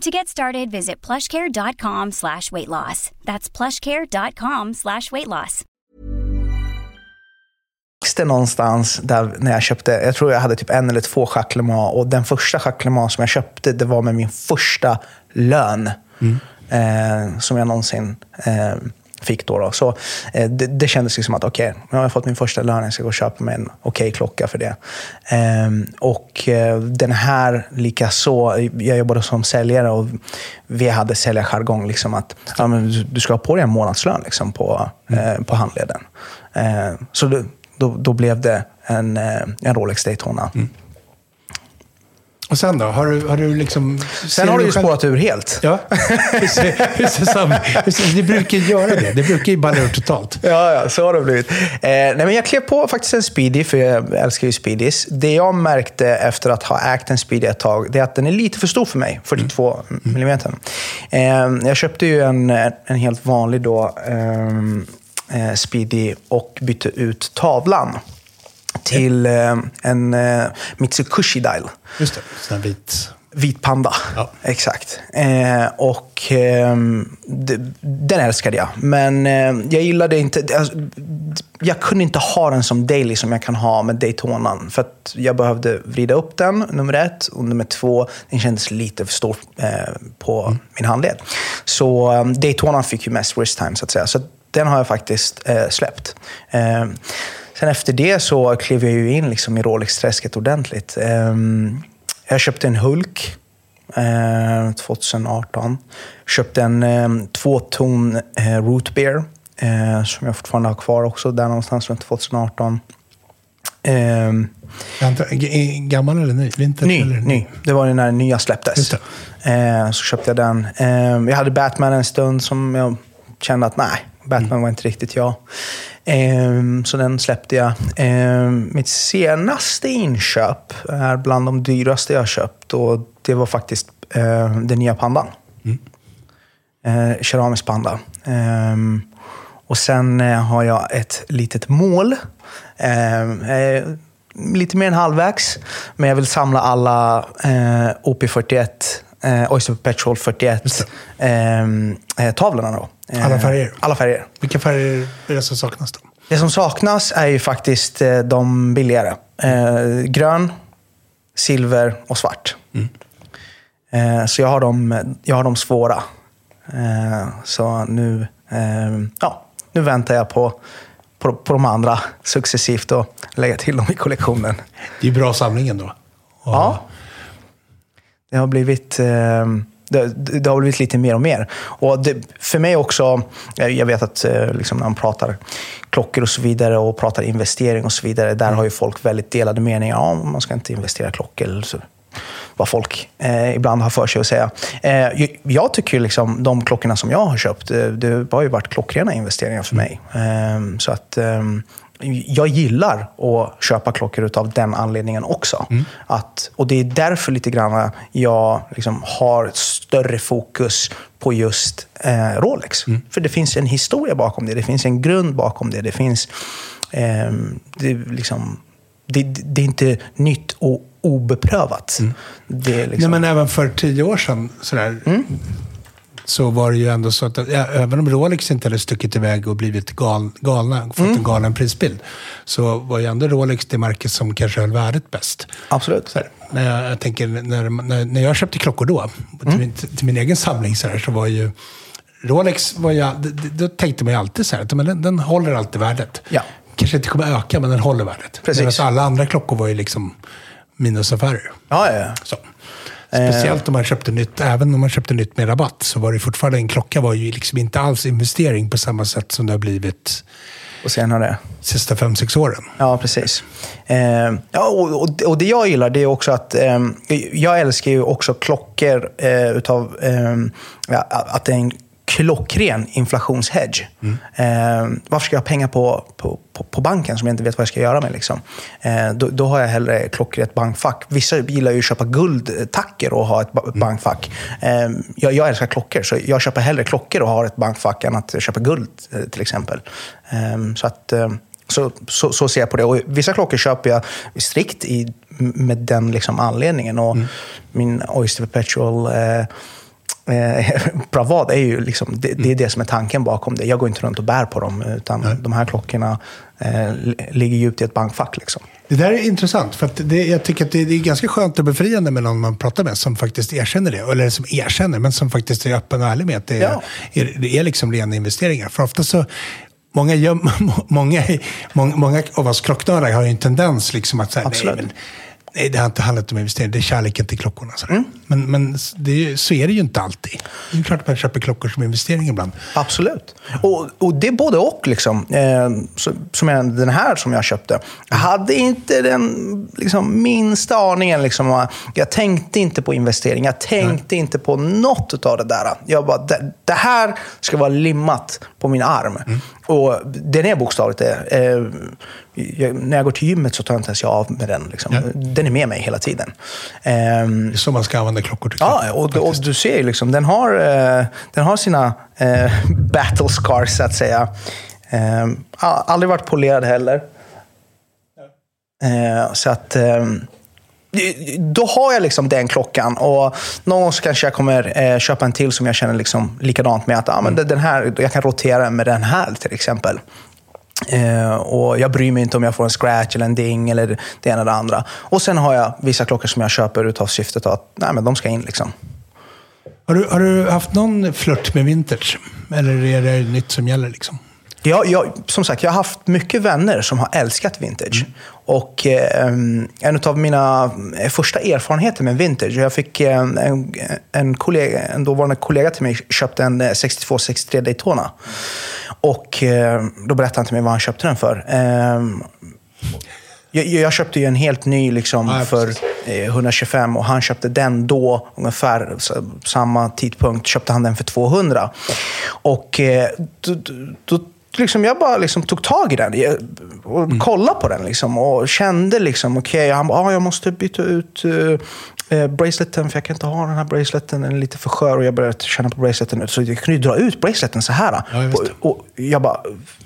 To get started, visit plushcare.com slash weight loss. That's plushcare.com slash weight loss. det någonstans där när jag köpte, jag tror jag hade typ en eller två Mans och den första Mans som jag köpte, det var med min första lön. Eh, som jag någonsin eh, fick då. då. Så eh, det, det kändes liksom att okej, nu har jag fått min första lön, jag ska gå och köpa mig en okej klocka för det. Ehm, och eh, den här likaså, jag jobbade som säljare och vi hade säljarjargong liksom att ja, men du, ska ha på dig en månadslön liksom på, eh, på handleden. Eh, så då, då, då blev det en, eh, en Rolex Daytona. Och sen då? Har du, har du liksom... Sen har det ju själv- spårat ur helt. Ja, ser, det brukar göra det. Det brukar ju balla ur totalt. Ja, ja, så har det blivit. Eh, nej, men jag klev på faktiskt en Speedy, för jag älskar ju Speedys. Det jag märkte efter att ha ägt en Speedy ett tag, det är att den är lite för stor för mig, 42 mm. Eh, jag köpte ju en, en helt vanlig då, ehm, eh, Speedy och bytte ut tavlan till eh, en eh, Mitsukushi Dial. Just det, sån vit. Vit panda, Ja. exakt. Eh, och ehm, d- den älskade jag. Men eh, jag gillade inte... Alltså, jag kunde inte ha den som daily som jag kan ha med Daytonan. För att jag behövde vrida upp den, nummer ett. Och nummer två, den kändes lite för stor eh, på min handled. Så um, Daytonan fick ju mest wrist time, så att säga. Så den har jag faktiskt eh, släppt. Eh, sen efter det så klev jag ju in liksom i Rolex-träsket ordentligt. Ehm, jag köpte en Hulk eh, 2018. Köpte en eh, tvåton eh, Root Beer eh, som jag fortfarande har kvar också, där någonstans runt 2018. Ehm, Gammal eller ny? Vinter, ny, eller ny. Det var när den nya släpptes. Eh, så köpte jag den. Eh, jag hade Batman en stund som jag kände att nej, Batman var inte riktigt jag. Eh, så den släppte jag. Eh, mitt senaste inköp är bland de dyraste jag har köpt och det var faktiskt eh, den nya pandan. Eh, keramisk panda. Ehm, och sen eh, har jag ett litet mål. Ehm, eh, lite mer än halvvägs. Men jag vill samla alla eh, OP41, eh, Oyster Petrol 41 ehm, eh, tavlorna då. Eh, Alla färger? Alla färger. Vilka färger är det som saknas då? Det som saknas är ju faktiskt eh, de billigare. Eh, grön, silver och svart. Eh, så jag har de, jag har de svåra. Så nu, ja, nu väntar jag på, på, på de andra successivt och lägga till dem i kollektionen. Det är bra samling ändå. Ja. Det har blivit... Det, det har blivit lite mer och mer. Och det, för mig också, eh, jag vet att eh, liksom när man pratar klockor och så vidare och pratar investering och så vidare, där har ju folk väldigt delade meningar. Ja, man ska inte investera i klockor. Så. Vad folk eh, ibland har för sig att säga. Eh, jag- tycker liksom, de klockorna som jag har köpt, eh, det har ju varit klockrena investeringar för mig. Eh, så att eh, jag gillar att köpa klockor av den anledningen också. Att, och det är därför lite grann jag liksom har ett större fokus på just eh, Rolex. För det finns en historia bakom det. Det finns en grund bakom det. Det finns... Eh, det, är liksom, det, det är inte nytt och obeprövat. Det är Nej, liksom, men även för tio år sedan, sådär, så var det ju ändå så att ja, även om Rolex inte hade stuckit iväg och blivit gal, galna, fått Mm. en galen prisbild, så var ju ändå Rolex det märke som kanske höll värdet bäst. Absolut. Så när jag, jag tänker, när, när, när jag köpte klockor då, till, Mm. min, till min egen samling, så, här, så var ju Rolex, var d- då tänkte man ju alltid så här, att men den, den håller alltid värdet. Ja. Kanske inte kommer öka, men den håller värdet. Precis. Medan alla andra klockor var ju liksom minusaffärer. Ja, ja. Så. Speciellt om man köpte nytt, även om man köpte nytt med rabatt, så var det fortfarande, en klocka var ju liksom inte alls investering på samma sätt som det har blivit Och senare. sista fem, sex åren. Ja, precis. Eh, ja, och, och, och det jag gillar det är också att eh, jag älskar ju också klockor eh, utav eh, ja, att det är en klockren inflationshedge. Eh, varför ska jag ha pengar på, på, på, på banken som jag inte vet vad jag ska göra med? Liksom? Eh, då, då har jag hellre ett bankfack. Vissa gillar ju att köpa guldtacker och ha ett ba- bankfack. Eh, jag, jag älskar klockor, så jag köper hellre klockor och har ett bankfack än att köpa guld eh, till exempel. Eh, så att... Eh, så, så, så ser jag på det. Och vissa klockor köper jag strikt i, med den liksom anledningen. Och Min Oyster Perpetual eh, eh, Bravad är ju liksom, det, det är det som är tanken bakom det. Jag går inte runt och bär på dem, utan de här klockorna eh, li- ligger djupt i ett bankfack. Liksom. Det där är intressant, för att det, jag tycker att det, det är ganska skönt och befriande med någon man pratar med som faktiskt erkänner det. Eller som erkänner, men som faktiskt är öppen och ärlig med att det är, Ja. är, det är liksom rena investeringar. För ofta så, många, göm, många, många, många av oss klocknördar har ju en tendens liksom att säga, nej, men, nej, det har inte handlat om investering, det är kärleken till klockorna. Så, Mm. Men, men det så är det ju inte alltid. Det är klart att man köper klockor som investering ibland. Absolut. Och, och det är både och. Liksom. Eh, så, som jag, den här som jag köpte. Jag hade inte den liksom, minsta aningen. Liksom, jag tänkte inte på investering. Jag tänkte inte på något av det där. Jag bara, det, det här ska vara limmat på min arm. Och den är bokstavligt det. Eh, jag, när jag går till gymmet så tar jag inte ens jag av med den. Liksom. Ja. Den är med mig hela tiden. Ehm, Det är så man ska använda klockor tycker jag. Ja, och, och du ser ju liksom, den har, eh, den har sina eh, battle scars så att säga. Eh, a- aldrig varit polerad heller. Eh, så att... Eh, då har jag liksom den klockan och någon gång så kanske jag kommer eh, köpa en till som jag känner liksom likadant med. Att ah, men den här, jag kan rotera med den här till exempel. Eh, och Jag bryr mig inte om jag får en scratch eller en ding eller det ena eller det andra. Och sen har jag vissa klockor som jag köper utav syftet att nej, men de ska in. Liksom. Har, du, har du haft någon flört med vintage? Eller är det nytt som gäller liksom? Jag, jag, som sagt, jag har haft mycket vänner som har älskat vintage. Och eh, en av mina eh, första erfarenheter med vintage, jag fick eh, en, en, kollega, en dåvarande kollega till mig köpte en eh, 62-63 Daytona. Och eh, då berättade han till mig vad han köpte den för. Eh, jag, jag köpte ju en helt ny liksom, Ja, för precis. eh, 125 och han köpte den då, ungefär samma tidpunkt, köpte han den för 200. Och eh, då, då liksom, jag bara liksom tog tag i den jag- och Mm. kollade på den liksom, och kände liksom, okej, han bara, ah, jag måste byta ut eh, eh, braceleten för jag kan inte ha den här braceleten, den är lite för skör och jag började känna på braceleten. Så jag kunde ju dra ut braceleten så här. Ja, och, och jag bara,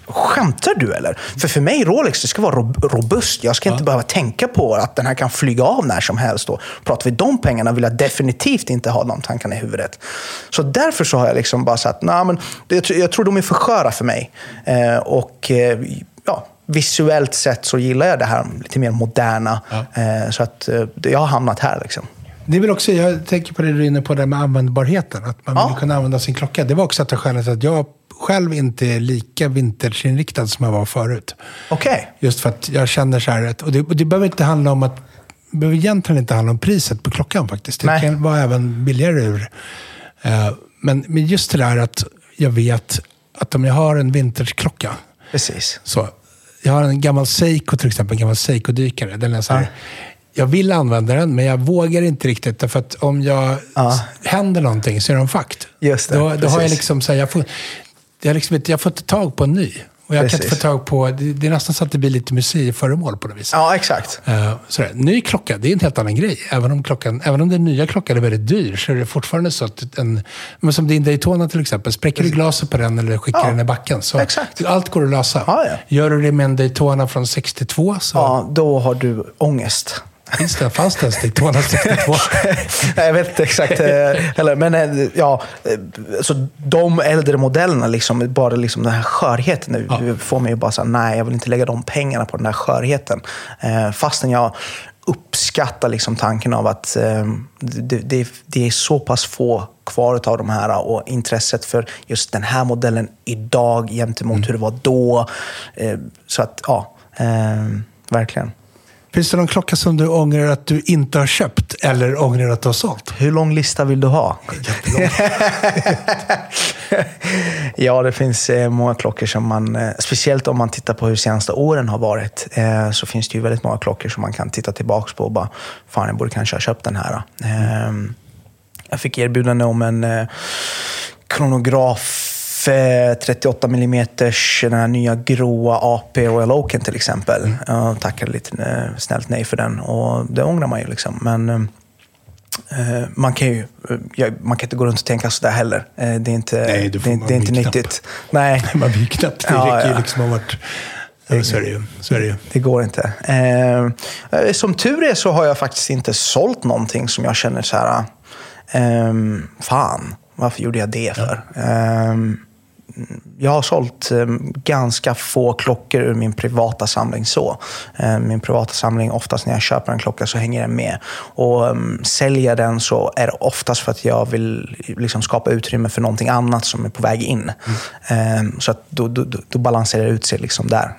skämtar du eller? För för mig Rolex, det ska vara rob- robust. Jag ska inte behöva tänka på att den här kan flyga av när som helst. Och pratar vi de pengarna vill jag definitivt inte ha de tankarna i huvudet. Så därför så har jag liksom bara sagt, nej men det, jag tror- jag tror de är för sköra för mig. Eh, och eh, ja, visuellt sett så gillar jag det här lite mer moderna. Eh, så att jag har hamnat här liksom. Det är väl också, jag tänker på det du är inne på, det med användbarheten. Att man Ja. vill kunna använda sin klocka. Det var också ett av skälen till att jag själv inte är lika vintageinriktad som jag var förut. Okej. Just för att jag känner så här, och det, och det behöver inte handla om att, det behöver egentligen inte handla om priset på klockan faktiskt. Det Nej. kan vara även billigare ur. Men, men just det där att jag vet att om jag har en vintageklocka, Precis. så, jag har en gammal Seiko till exempel, en gammal Seiko-dykare. Den är så här, Jag vill använda den, men jag vågar inte riktigt. Därför att om jag Ja. händer någonting så är den fucked. Just det, Då, då har jag liksom så här, jag får, jag liksom inte, jag får inte tag på en ny. Och jag kan inte Precis. få tag på, det, det är nästan så att det blir lite museiföremål på något vis. Ja, exakt. Eh, sådär. Ny klocka, det är en helt annan grej. Även om, klockan, även om den nya klockan är väldigt dyr så är det fortfarande så att en, men som din Daytona till exempel, spräcker du glaset på den eller skickar Ja, den i backen så exakt. allt går att lösa. Ja, ja. Gör du det med en Daytona från 62 så... Ja, då har du ångest. Finns det? Fanns det ens Stig 262? Nej, jag vet inte exakt eh, heller. Men eh, ja, eh, så de äldre modellerna, liksom, bara liksom den här skörheten nu, Ja. får mig ju bara säga nej, jag vill inte lägga de pengarna på den här skörheten. Fastän jag uppskattar liksom tanken av att det, det, det är så pass få kvar av de här och intresset för just den här modellen idag gentemot hur det var då. Så att, ja, verkligen. Finns det någon klocka som du ångrar att du inte har köpt eller ångrar att du har sålt? Hur lång lista vill du ha? ja, det finns eh, många klockor som man, eh, speciellt om man tittar på hur senaste åren har varit, eh, så finns det ju väldigt många klockor som man kan titta tillbaka på och bara, fan jag borde kanske ha köpt den här. Eh, jag fick erbjudande om en kronograf eh, 38 mm, den här nya gråa AP Royal Oaken till exempel. Jag tackade lite eh, snällt nej för den och det ångrar man ju. Liksom. Men eh, man, kan ju, eh, ja, man kan inte gå runt och tänka sådär heller. Eh, det är inte, Nej, det, man det är inte knapp. nyttigt. Nej, Man blir ju knappt. Det Ja, räcker ju ja. liksom att ha varit... Ja, så är det ju. Så är det ju. det går inte. Eh, som tur är så har jag faktiskt inte sålt någonting som jag känner så här, ehm, fan, varför gjorde jag det för? Ehm, jag har sålt eh, ganska få klockor ur min privata samling så. Eh, min privata samling, oftast när jag köper en klocka så hänger den med. Och um, säljer den så är det oftast för att jag vill liksom, skapa utrymme för någonting annat som är på väg in. Eh, så att då, då, då, balanserar det ut sig liksom där.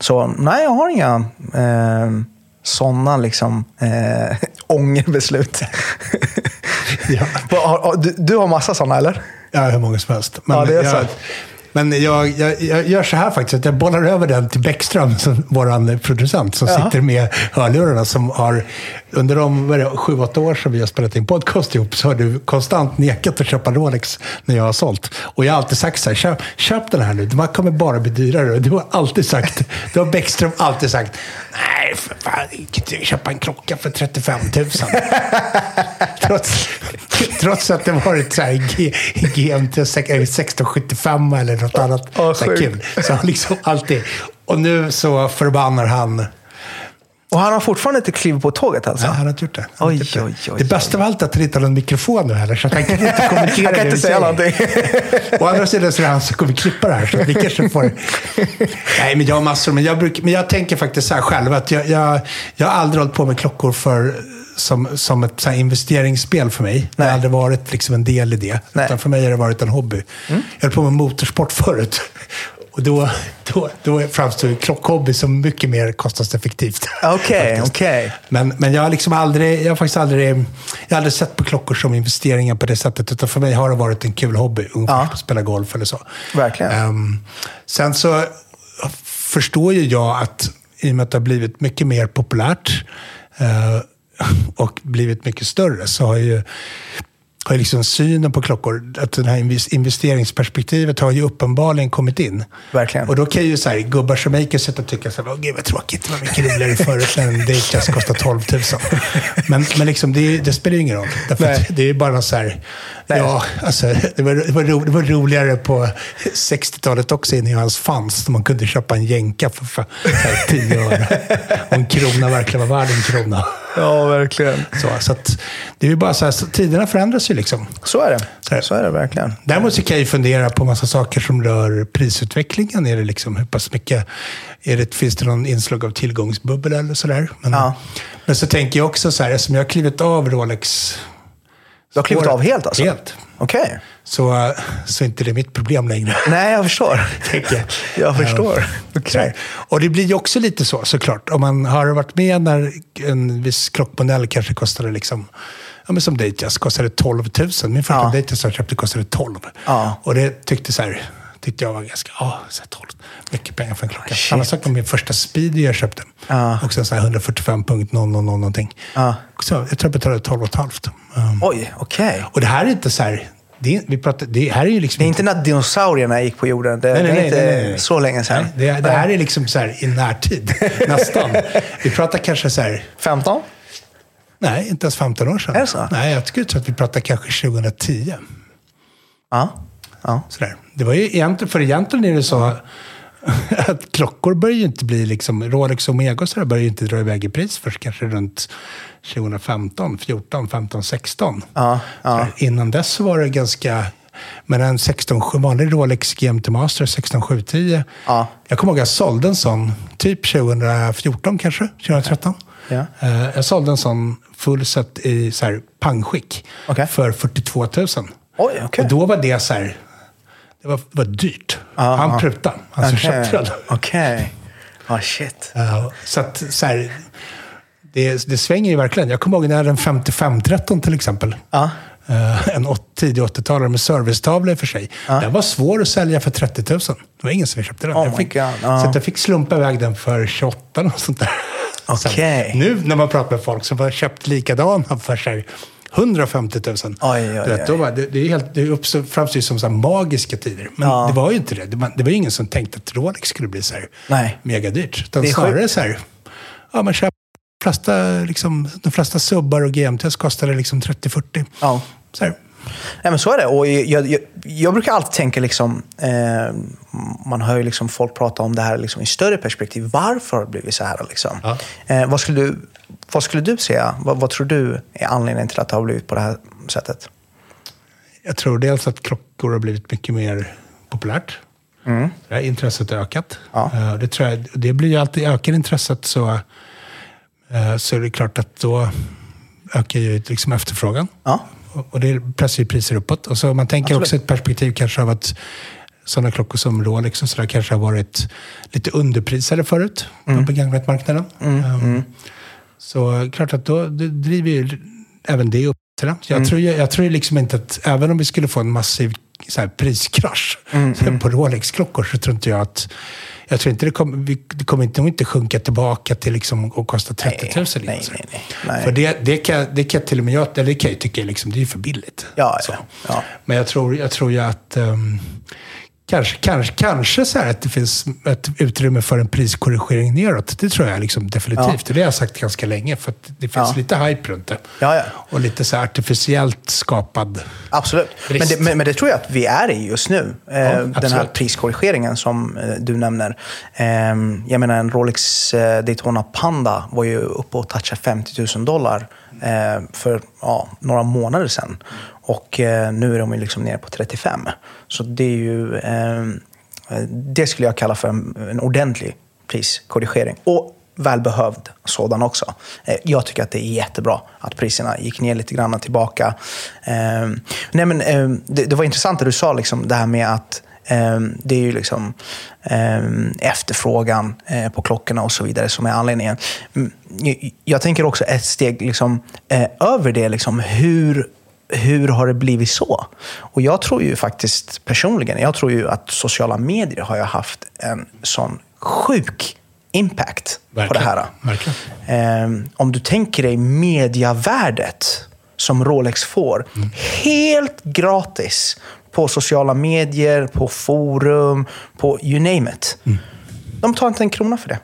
Så nej, jag har inga sådana liksom, ångerbeslut. Ja. Du, du har massa sådana, eller? Ja, hur många som helst. Men Ja, det är jag, sant. Men jag, jag, jag gör så här faktiskt, att jag bollar över den till Bäckström, som vår producent, som Jaha. sitter med hörlurarna. Som har, under de det, sju, åtta år som vi har spelat in podcast ihop, så har du konstant nekat att köpa Rolex när jag har sålt. Och jag har alltid sagt så här, köp, köp den här nu, de här kommer bara bli dyrare. Och du har alltid sagt, du har Bäckström alltid sagt, nej, för fan, köpa en klocka för 35 000. trots, trots att det varit så här GMT 1675 eller något annat Åh, så kul. Så han liksom alltid... Och nu så förbannar han... Och han har fortfarande inte klivit på tåget alltså? Ja, han har inte gjort det. Oj, gjort oj, oj, Det bästa av allt är att han inte har någon mikrofon nu heller, så han kan inte kommentera Han kan det inte säga någonting. Å andra sidan så är det han som kommer klippa det här, så vi kanske får... Nej, men jag har massor. Men jag, bruk, men jag tänker faktiskt så här själv, att jag, jag, jag har aldrig hållit på med klockor för, som, som ett så investeringsspel för mig. Det har Nej. aldrig varit liksom en del i det. Nej. Mm. Utan för mig har det varit en hobby. Jag höll på med motorsport förut. Och då, då, då framstår klockhobby som mycket mer kostnadseffektivt. Okej, faktiskt. okej. Men, men jag har liksom aldrig, jag har faktiskt aldrig, jag har aldrig sett på klockor som investeringar på det sättet. Utan för mig har det varit en kul hobby. Ungefär Ja. att spela golf eller så. Verkligen. Ehm, sen så förstår ju jag att i och med att det har blivit mycket mer populärt eh, och blivit mycket större så har ju har ju liksom synen på klockor, att det här invest- investeringsperspektivet har ju uppenbarligen kommit in. Verkligen. Och då kan ju så här, gubbar som mig kan sitta och tycka så här, "Åh, gud vad tråkigt, det var mycket roligare förut när en Datejazz kostade 12 000. Men, men liksom, det, det spelar ju ingen roll. Därför det är bara något så här, Nej. ja, alltså, det, var, det, var ro, det var roligare på 60-talet också innan jag ens fanns. Då man kunde köpa en jänka för, för, för 10 öre. Och en krona verkligen var värd en krona. Ja, verkligen. Så, så att, det är ju bara så här, så tiderna förändras ju liksom. Så är det. Så är det. Så är det verkligen. Däremot så kan jag ju fundera på massa saker som rör prisutvecklingen. Är det liksom, hur pass mycket, är det, finns det någon inslag av tillgångsbubbel eller sådär? Men, Ja. men så tänker jag också så här, eftersom jag har klivit av Rolex Du har klivit av helt alltså? Helt. Okej. Så, så är inte det mitt problem längre. Nej, jag förstår. tänker jag. Förstår. Så här. Och det blir ju också lite så såklart. Om man har varit med när en viss klockmodell kanske kostade liksom Ja, men som Datejazz kostade 12 000. Min första Ja. Datejazz jag köpte kostade 12. Ja. Och det tyckte, så här, tyckte jag var ganska, ja, så här 12. Mycket pengar för en klocka. Shit. Samma sak med min första Speedy jag köpte. Ja. Också så här 145.000 någonting. Ja. Så jag tror jag betalade 12 500. Um, Oj, okej. och det här är inte så här, det, är- vi pratar, det här är ju liksom Det är inte när dinosaurierna gick på jorden. Det, Nej, nej, det är inte nej, nej, så länge sedan. Det, det här är liksom så här i närtid, nästan. Vi pratar kanske så här, 15? nej, inte ens 15 år sedan. Är det så? Nej, jag skulle tro att vi pratar kanske 2010. Ja. Ja. Sådär. Det var ju egentligen, för egentligen är det så att klockor börjar ju inte bli liksom, Rolex och Omega och sådär börjar ju inte dra iväg i pris först kanske runt 2015, 14, 15, 16. Ja, ja. Innan dess var det ganska, men en 16, vanlig Rolex GMT Master 16710. Ja. Jag kommer ihåg att jag sålde en sån typ 2014 kanske, 2013. Ja. Eh, Jag sålde en sån fullset i så här pangskick Okej. för 42 000. Oj, okej. Och då var det så här, det var, var dyrt. Ja, Han ja. prutade, han Okej. köpte den. Okej. Ja, shit. Ja, så att så här, det, det svänger ju verkligen. Jag kommer ihåg när jag hade en 5513 till exempel. Ja. Eh, en åt- tidig 80-talare med servicestavla i och för sig. Den var svår att sälja för 30 000. Det var ingen som köpte den. Oh jag fick, ja. Så jag fick slumpa iväg den för 28 och sånt där. Sen, Okej. nu när man pratar med folk som har köpt likadana för sig 150 000. Oj, oj, vet, då det, det, är helt, det framstår som så magiska tider. Men Ja. det var ju inte det. Det var, det var ingen som tänkte att Rolex skulle bli så här Nej. megadyrt. Utan Det är snarare sjukt. så här, ja man köper de flesta, liksom, de flesta subbar och GMTs kostade liksom 30-40. Ja. Så här. Nej, men så är det. Och jag, jag, jag brukar alltid tänka, liksom, eh, man hör ju liksom folk prata om det här liksom, i större perspektiv. Varför har det blivit så här? Liksom? Ja. Eh, vad, skulle du, vad skulle du säga? Vad, vad tror du är anledningen till att det har blivit på det här sättet? Jag tror dels att klockor har blivit mycket mer populärt. Det här intresset har ökat. Ja. Eh, Det, tror jag, det blir ju alltid, ökar intresset så, eh, så är det klart att då ökar ju liksom efterfrågan. Ja. Och det pressar ju priser uppåt. Och så man tänker Absolut. också ett perspektiv kanske av att sådana klockor som Rolex och sådär kanske har varit lite underprisade förut Mm. på begagnatmarknaden. Um, Så klart att då driver ju även det upp det. Jag, Mm. tror, ju- jag tror liksom inte att, även om vi skulle få en massiv så här, priskrasch Mm, på Rolex-klockor så tror inte jag att jag tror inte det kommer, vi, det kommer inte, inte sjunka tillbaka till liksom att kosta 30 000 Nej, igen. nej, nej, nej. För det, det, kan, det kan till och med jag, eller det kan jag tycka liksom, det är för billigt. Ja, ja, ja. Men jag tror, jag tror ju att ehm, kanske, kanske, kanske så att det finns ett utrymme för en priskorrigering neråt. Det tror jag liksom definitivt. Ja. Det har jag sagt ganska länge. För att det finns Ja. lite hype runt det. Ja, ja. Och lite så artificiellt skapad. Absolut. Men det, men, men det tror jag att vi är i just nu. Eh, den här priskorrigeringen som eh, du nämner. Eh, jag menar, en Rolex eh, Daytona Panda var ju uppe och touchade 50 000 dollar eh, för ja, några månader sedan. Och eh, nu är de ju liksom nere på 35. Så det är ju... Eh, det skulle jag kalla för en, en ordentlig priskorrigering. Och välbehövd sådan också. Eh, Jag tycker att det är jättebra att priserna gick ner lite grann tillbaka. Eh, nej men, eh, det, det var intressant det du sa, liksom, det här med att eh, det är ju liksom eh, efterfrågan eh, på klockorna och så vidare som är anledningen. Mm, jag- Jag tänker också ett steg liksom, eh, över det, liksom, hur hur har det blivit så? Och jag tror ju faktiskt personligen, jag tror ju att sociala medier har haft en sån sjuk impact på det Verkligen, här. verkligen. Ehm, om du tänker dig mediavärdet som Rolex får, helt gratis på sociala medier, på forum, på you name it. De tar inte en krona för det.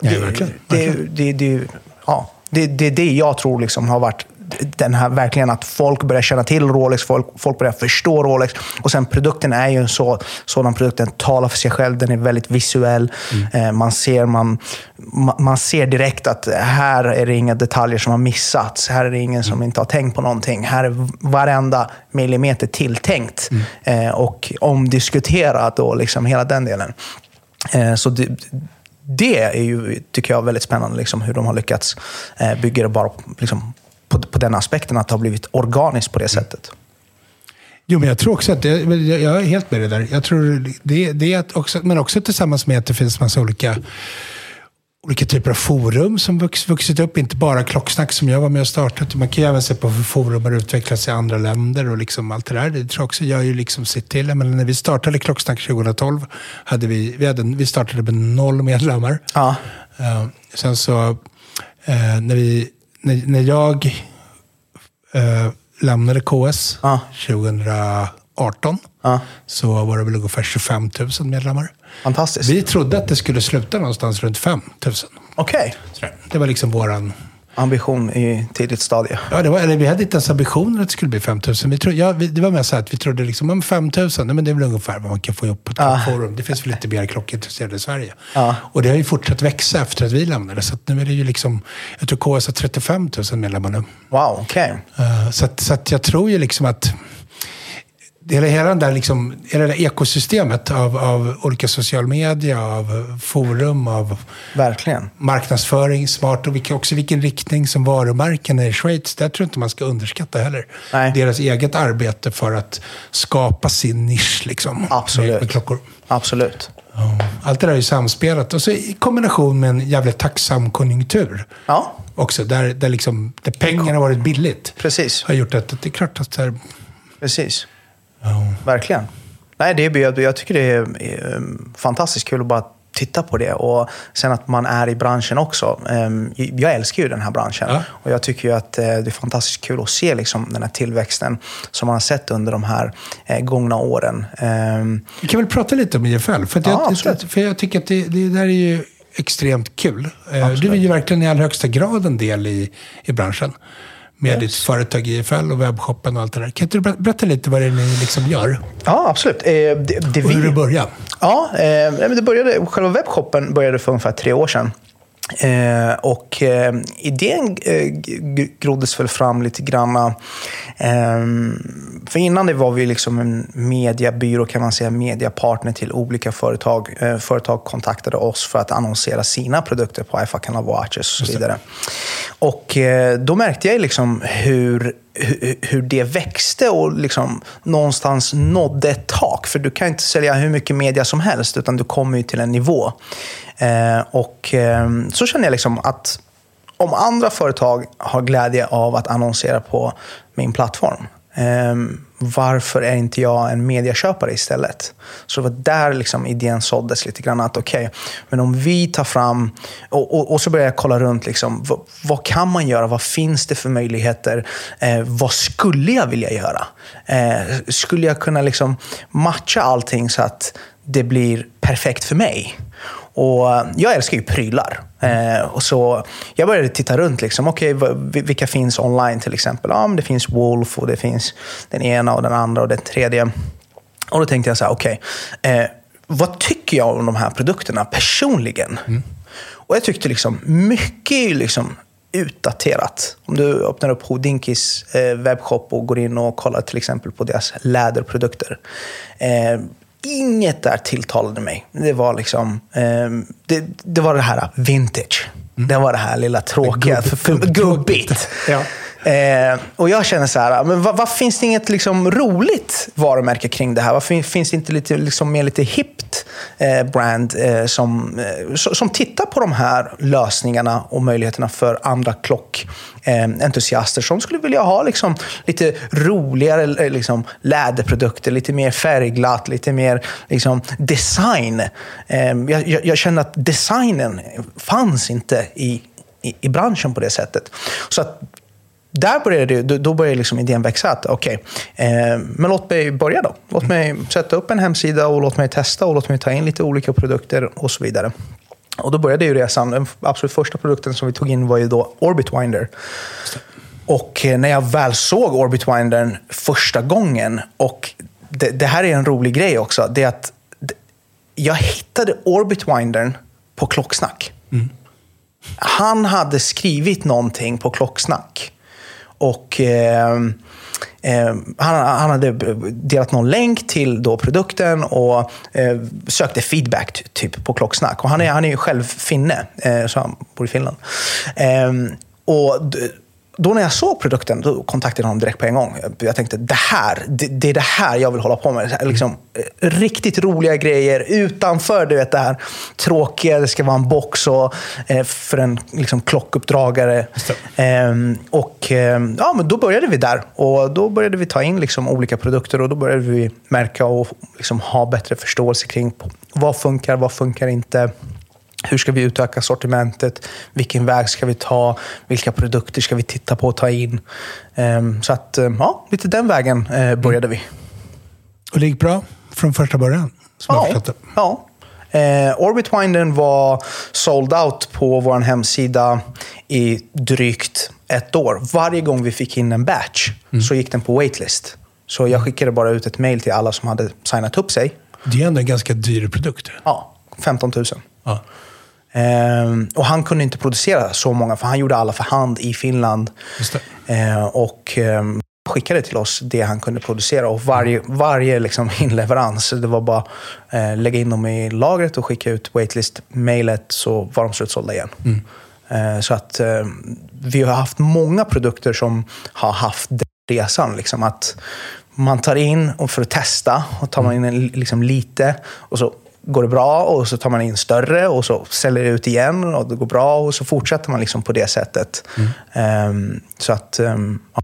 Nej, det, verkligen, det, verkligen. det, det, ja, det, det är det jag tror liksom har varit den här, verkligen att folk börjar känna till Rolex, folk, folk börjar förstå Rolex. Och sen produkten är ju en så, sådan produkt, den talar för sig själv, den är väldigt visuell. Eh, man, ser, man, man, ser direkt att här är det inga detaljer som har missats. Här är det ingen som inte har tänkt på någonting. Här är varenda millimeter tilltänkt eh, och omdiskuterat och liksom hela den delen. Eh, så det, det är ju, tycker jag, väldigt spännande liksom, hur de har lyckats eh, bygga det bara liksom, på, på den aspekten att det har blivit organiskt på det sättet. Jo, men jag tror också att det, jag är helt med dig där. Jag tror det, det är också, men också tillsammans med att det finns massa olika, olika typer av forum som vux, vuxit upp. Inte bara Klocksnack som jag var med och startade. Man kan ju även se på hur forum har utvecklats i andra länder och liksom allt det där. Det tror jag också gör ju liksom sitt till. Men när vi startade Klocksnack 2012, hade vi, vi, hade, vi startade med noll medlemmar. Ja. Eh, sen så, eh, när, vi, när, när jag eh, lämnade KS Ja. 2018 Ja. så var det väl ungefär 25 000 medlemmar. Fantastiskt. Vi trodde att det skulle sluta någonstans runt 5 000. Okej. Sådär. Det var liksom våran... ambition i tidigt stadie. Ja, det var, eller vi hade inte ens ambitionen att det skulle bli 5 000. Vi tro, ja, vi, det var mer så att vi trodde liksom, om 5 000, nej, men det är väl ungefär vad man kan få ihop på ett Ja. forum. Det finns väl lite mer klockintresserade i Sverige. Ja. Och det har ju fortsatt växa efter att vi lämnade. Så nu är det ju liksom, jag tror KS har 35 000 medlemmar nu. Wow, okej. Eh, Så, att, så att jag tror ju liksom att hela, hela, den där liksom, hela det ekosystemet av, av olika social media, av forum, av Verkligen. marknadsföring, smart och vilka, också vilken riktning som varumärken är i Schweiz. Det tror jag inte man ska underskatta heller. Nej. Deras eget arbete för att skapa sin nisch liksom, Absolut. Med, klockor. Absolut. Allt det där är ju samspelat. Och så i kombination med en jävligt tacksam konjunktur. Ja, Också, där, där, liksom, där pengarna har varit billigt. precis. Har gjort att det är klart att det här, Precis. Ja. Verkligen. Nej, det är, jag, jag tycker det är, um, fantastiskt kul att bara titta på det. Och sen att man är i branschen också. Ehm, Jag älskar ju den här branschen. Ja. Och jag tycker att eh, det är fantastiskt kul att se liksom den här tillväxten som man har sett under de här eh, gångna åren. Ehm, Vi kan väl prata lite om IFL. För, att Ja, jag, absolut. för jag tycker att det, det där är ju extremt kul. Eh, Du är ju verkligen i allra högsta grad en del i, i branschen. Med ditt företag IFL och webbshoppen och allt det där. Kan inte du ber- berätta lite vad det är ni liksom gör? Ja, absolut. Eh, Det, det Och hur vi- det började? Ja, eh, det började, själva webbshoppen började för ungefär tre år sedan. Eh, och eh, idén eh, groddes väl fram lite granna. Eh, för innan det var vi liksom en mediebyrå, kan man säga, mediapartner till olika företag. Eh, företag kontaktade oss för att annonsera sina produkter på iFakan och Watches och så vidare. Och eh, då märkte jag liksom hur hur, det växte och liksom någonstans nådde ett tak. För du kan inte sälja hur mycket media som helst, utan du kommer ju till en nivå. Eh, och eh, så känner jag liksom att om andra företag har glädje av att annonsera på min plattform, eh, varför är inte jag en medieköpare istället? Så det var där liksom idén såddes lite grann. att okej, men om vi tar fram... Och, och, och så började jag kolla runt. Liksom, vad, vad kan man göra? Vad finns det för möjligheter? Eh, vad skulle jag vilja göra? Eh, skulle jag kunna liksom matcha allting så att det blir perfekt för mig? Och jag älskar ju prylar. Eh, och så jag började titta runt. Liksom, okay, vilka finns online till exempel? Ja, det finns Wolf och det finns den ena och den andra och den tredje. Och då tänkte jag så här, okej. eh, vad tycker jag om de här produkterna personligen? Och jag tyckte liksom mycket är ju liksom utdaterat. Om du öppnar upp Hodinkis eh, webbshop och går in och kollar till exempel på deras läderprodukter. Eh, inget där tilltalade mig. Det var liksom, eh, det, det var det här vintage. Det var det här lilla tråkiga, Gubb- för, för, gubb- gubbigt. Ja. Eh, och jag känner så här, men vad, vad finns det inget liksom roligt varumärke kring det här? Varför finns det inte lite, liksom mer lite hippt eh, brand eh, som, eh, som, tittar på de här lösningarna och möjligheterna för andra klockentusiaster som skulle vilja ha liksom, lite roligare eh, liksom, läderprodukter, lite mer färgglatt, lite mer liksom, design. Eh, jag, jag, jag känner att designen fanns inte i, i, i branschen på det sättet. Så att där började det, då- började liksom idén växa. att Okej, eh, men låt mig börja då. Låt mig sätta upp en hemsida och låt mig testa och låt mig ta in lite olika produkter och så vidare. Och då började ju resan. Den absolut första produkten som vi tog in var ju då Orbitwinder. Och eh, när jag väl såg Orbitwindern första gången, och det, det här är en rolig grej också, det är att jag hittade Orbitwindern på Klocksnack. Han hade skrivit någonting på Klocksnack. Och eh, eh, han, han hade delat någon länk till då produkten och eh, sökte feedback typ på Klocksnack. Och han är, han är ju själv finne, eh, så han bor i Finland. Eh, och då när jag såg produkten, då kontaktade jag honom direkt på en gång. Jag tänkte, det här, det, det är det här jag vill hålla på med. Liksom, eh, riktigt roliga grejer utanför du vet, det här tråkiga. Det ska vara en box och, eh, för en liksom, klockuppdragare. Ehm, och ehm, ja, men Då började vi där. Och Då började vi ta in liksom, olika produkter och då började vi märka och liksom, ha bättre förståelse kring vad funkar, vad funkar inte. Hur ska vi utöka sortimentet? Vilken väg ska vi ta? Vilka produkter ska vi titta på och ta in? Ehm, Så att, eh, ja, lite den vägen eh, började vi. Och det gick bra från första början? Som jag Ja, förstått det. ja. Eh, Orbitwinden var sold out på vår hemsida i drygt ett år. Varje gång vi fick in en batch så gick den på waitlist. Så jag skickade bara ut ett mail till alla som hade signat upp sig. Det är ändå en ganska dyr produkt. Ja, 15 000. Ja. Ehm, och han kunde inte producera så många, för han gjorde alla för hand i Finland. Ehm, och ehm, skickade till oss det han kunde producera. Och varje, varje liksom inleverans, det var bara eh, lägga in dem i lagret och skicka ut waitlist-mailet så var de slutsålda igen. Eh, så att eh, vi har haft många produkter som har haft den resan. Liksom, att man tar in och för att testa och tar man in liksom, lite och så går det bra och så tar man in större och så säljer det ut igen och det går bra och så fortsätter man liksom på det sättet. Ehm, så att, ehm, ja.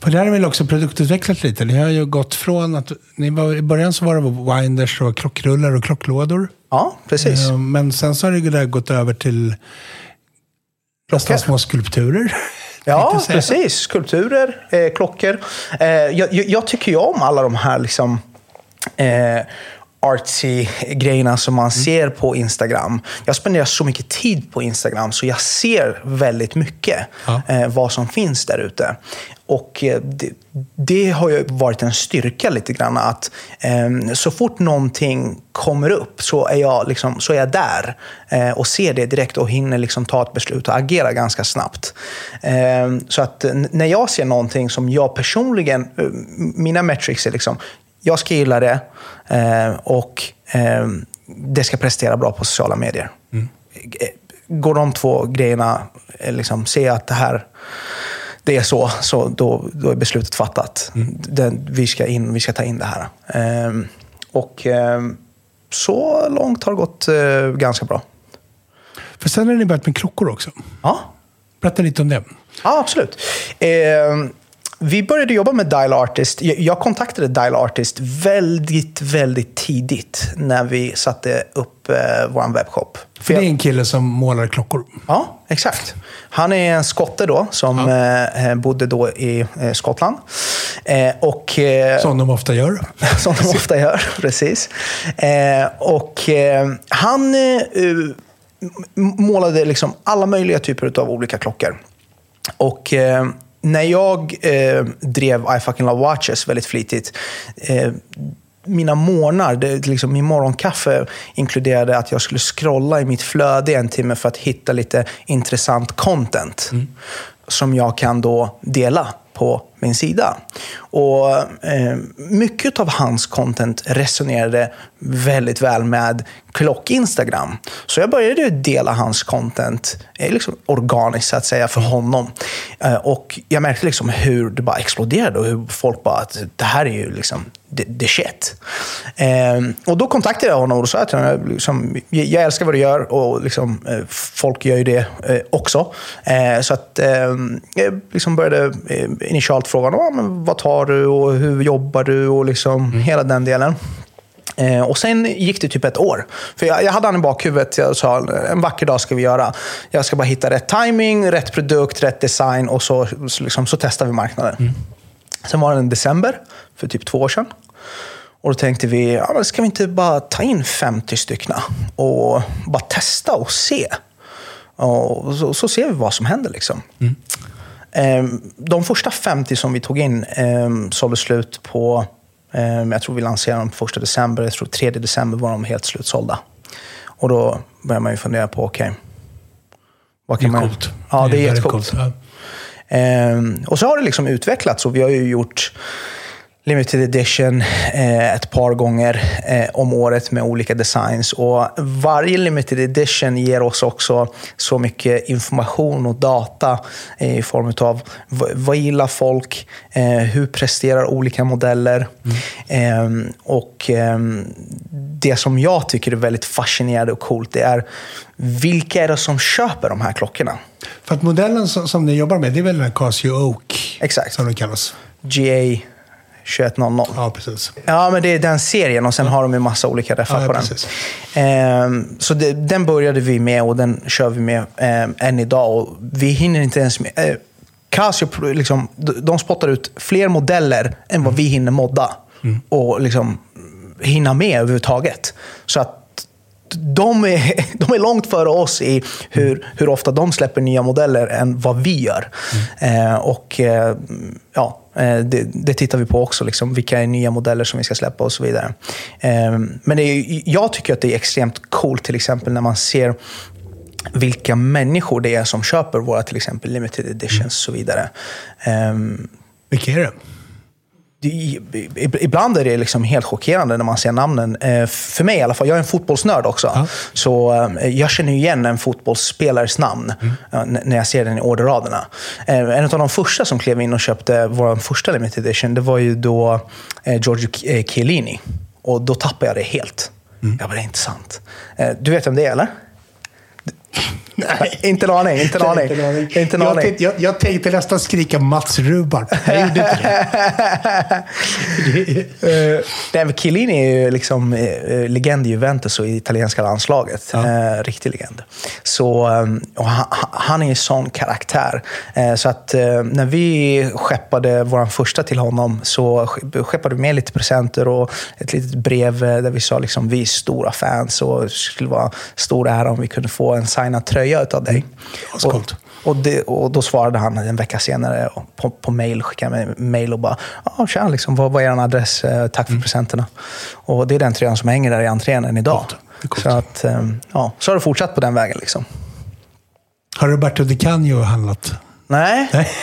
För där har väl också produktutvecklat lite. Ni har ju gått från att... Ni var, I början så var det winders och klockrullar och klocklådor. ja, precis. Eh, Men sen så har det där gått över till nästan små skulpturer. Ja, precis. Skulpturer, eh, klockor. Eh, jag, jag, jag tycker ju om alla de här liksom, eh, artsy grejerna som man ser på Instagram. Jag spenderar så mycket tid på Instagram så jag ser väldigt mycket Ja. eh, vad som finns där ute. Och eh, det, det har ju varit en styrka lite grann att eh, så fort någonting kommer upp så är jag, liksom, så är jag där eh, och ser det direkt och hinner liksom ta ett beslut och agera ganska snabbt. Eh, så att när jag ser någonting som jag personligen, eh, mina metrics är liksom, jag ska gilla det eh, och eh, det ska prestera bra på sociala medier. Eh, Går de två grejerna, eh, liksom, ser jag att det här det är så, så då, då är beslutet fattat. Den, vi, ska in, vi ska ta in det här. Ehm, och ehm, så långt har det gått eh, ganska bra. För sen har ni börjat med klockor också. Ja, Berätta lite om det. Ja, absolut. Eh, vi började jobba med Dial Artist. Jag, kontaktade Dial Artist väldigt, väldigt tidigt när vi satte upp eh, vår webbshop. För det är en kille som målar klockor. Ja, exakt. Han är en skotte då, som eh, bodde då i eh, Skottland. Eh, och, eh, Som de ofta gör. som de ofta gör, precis. Eh, och eh, han eh, målade liksom alla möjliga typer av olika klockor. Och eh, när jag eh, drev I fucking love watches väldigt flitigt, eh, mina morgnar, det, liksom, min morgonkaffe inkluderade att jag skulle scrolla i mitt flöde en timme för att hitta lite intressant content. Som jag kan då dela på min sida. Och eh, Mycket av hans content resonerade väldigt väl med klock-Instagram. Så jag började dela hans content eh, liksom organiskt så att säga för honom. Eh, och Jag märkte liksom hur det bara exploderade och hur folk bara att det här är ju liksom the, shit. Eh, och då kontaktade jag honom och sa till honom liksom, jag älskar vad du gör och liksom, eh, folk gör ju det eh, också. Eh, så att eh, jag liksom började eh, initialt fråga honom, "Ah, men vad tar du och hur jobbar du och liksom hela den delen. Eh, och sen gick det typ ett år. För jag, jag hade han i bakhuvudet. Jag sa, en vacker dag ska vi göra. Jag ska bara hitta rätt timing, rätt produkt, rätt design och så, så, liksom, så testar vi marknaden. Sen var det en december, för typ två år sedan. Och då tänkte vi, ja, men ska vi inte bara ta in 50 styckna och bara testa och se? Och så, så ser vi vad som händer. Liksom. Ehm, De första 50 som vi tog in um, sålde slut på, ehm, jag tror vi lanserade dem första december, jag tror 3 december var de helt slutsålda. Och då börjar man ju fundera på, okej, vad Det är kan man... coolt. Ja, det är väldigt jättecoolt. Ja. Ehm, och så har det liksom utvecklats och vi har ju gjort limited edition eh, ett par gånger eh, om året med olika designs. Och varje limited edition ger oss också så mycket information och data i form av vad, gillar folk, eh, hur presterar olika modeller. Ehm, och ehm, det som jag tycker är väldigt fascinerande och coolt, det är vilka är det som köper de här klockorna? För att modellen som, som ni jobbar med, det är väl den här Casio Oak? Exakt. Som den kallas. GA 2100. Ja, precis. Ja, men det är den serien och sen har de en massa olika reffar Ja, ja, på den. precis. Ehm, så det, den började vi med och den kör vi med ehm, än idag. Och vi hinner inte ens med... Eh, Casio, liksom, de spottar ut fler modeller än vad vi hinner modda. Och liksom hinna med överhuvudtaget. Så att de är, de är långt före oss i hur, hur ofta de släpper nya modeller än vad vi gör. Eh, och eh, ja, eh, det, det, tittar vi på också, liksom, vilka är nya modeller som vi ska släppa och så vidare. Eh, men är, jag tycker att det är extremt coolt till exempel när man ser vilka människor det är som köper våra till exempel limited editions och så vidare. Um, vilka är det? Ibland är det liksom helt chockerande när man ser namnen. Eh, för mig i alla fall, jag är en fotbollsnörd också. Ja. Så eh, jag känner igen en fotbollsspelares namn mm. när jag ser den i orderraderna. Eh, en av de första som klev in och köpte vår första limited edition, det var ju då Giorgio Chiellini. Och då tappade jag det helt. Mm. Jag bara, det är inte sant. Du vet vem det är, eller? Nej. Inte en aning. Inte en aning. Inte en aning. Jag, tänkte, jag, jag tänkte nästan skrika Mats Rubart. Jag gjorde inte det. uh, Chiellini är ju liksom uh, legend i Juventus och i italienska landslaget. Ja. Uh, riktig legend. Så, um, han, han, är en sån karaktär. Uh, så att när vi skeppade vår första till honom så skeppade vi med lite presenter och ett litet brev där vi sa liksom vi är stora fans och det skulle vara stor ära om vi kunde få en signad tröja tröja utav dig. Och, och, det, och, då svarade han en vecka senare på, på mail, skickade mig mail och bara ja, tja, liksom, vad, vad är er adress? Eh, tack för mm. presenterna. Och det är den tröjan som hänger där i entrén än idag. Coolt. Så, att, ehm, ja, så har det fortsatt på den vägen. Liksom. Har Roberto Di Canio handlat? Nej. Nej.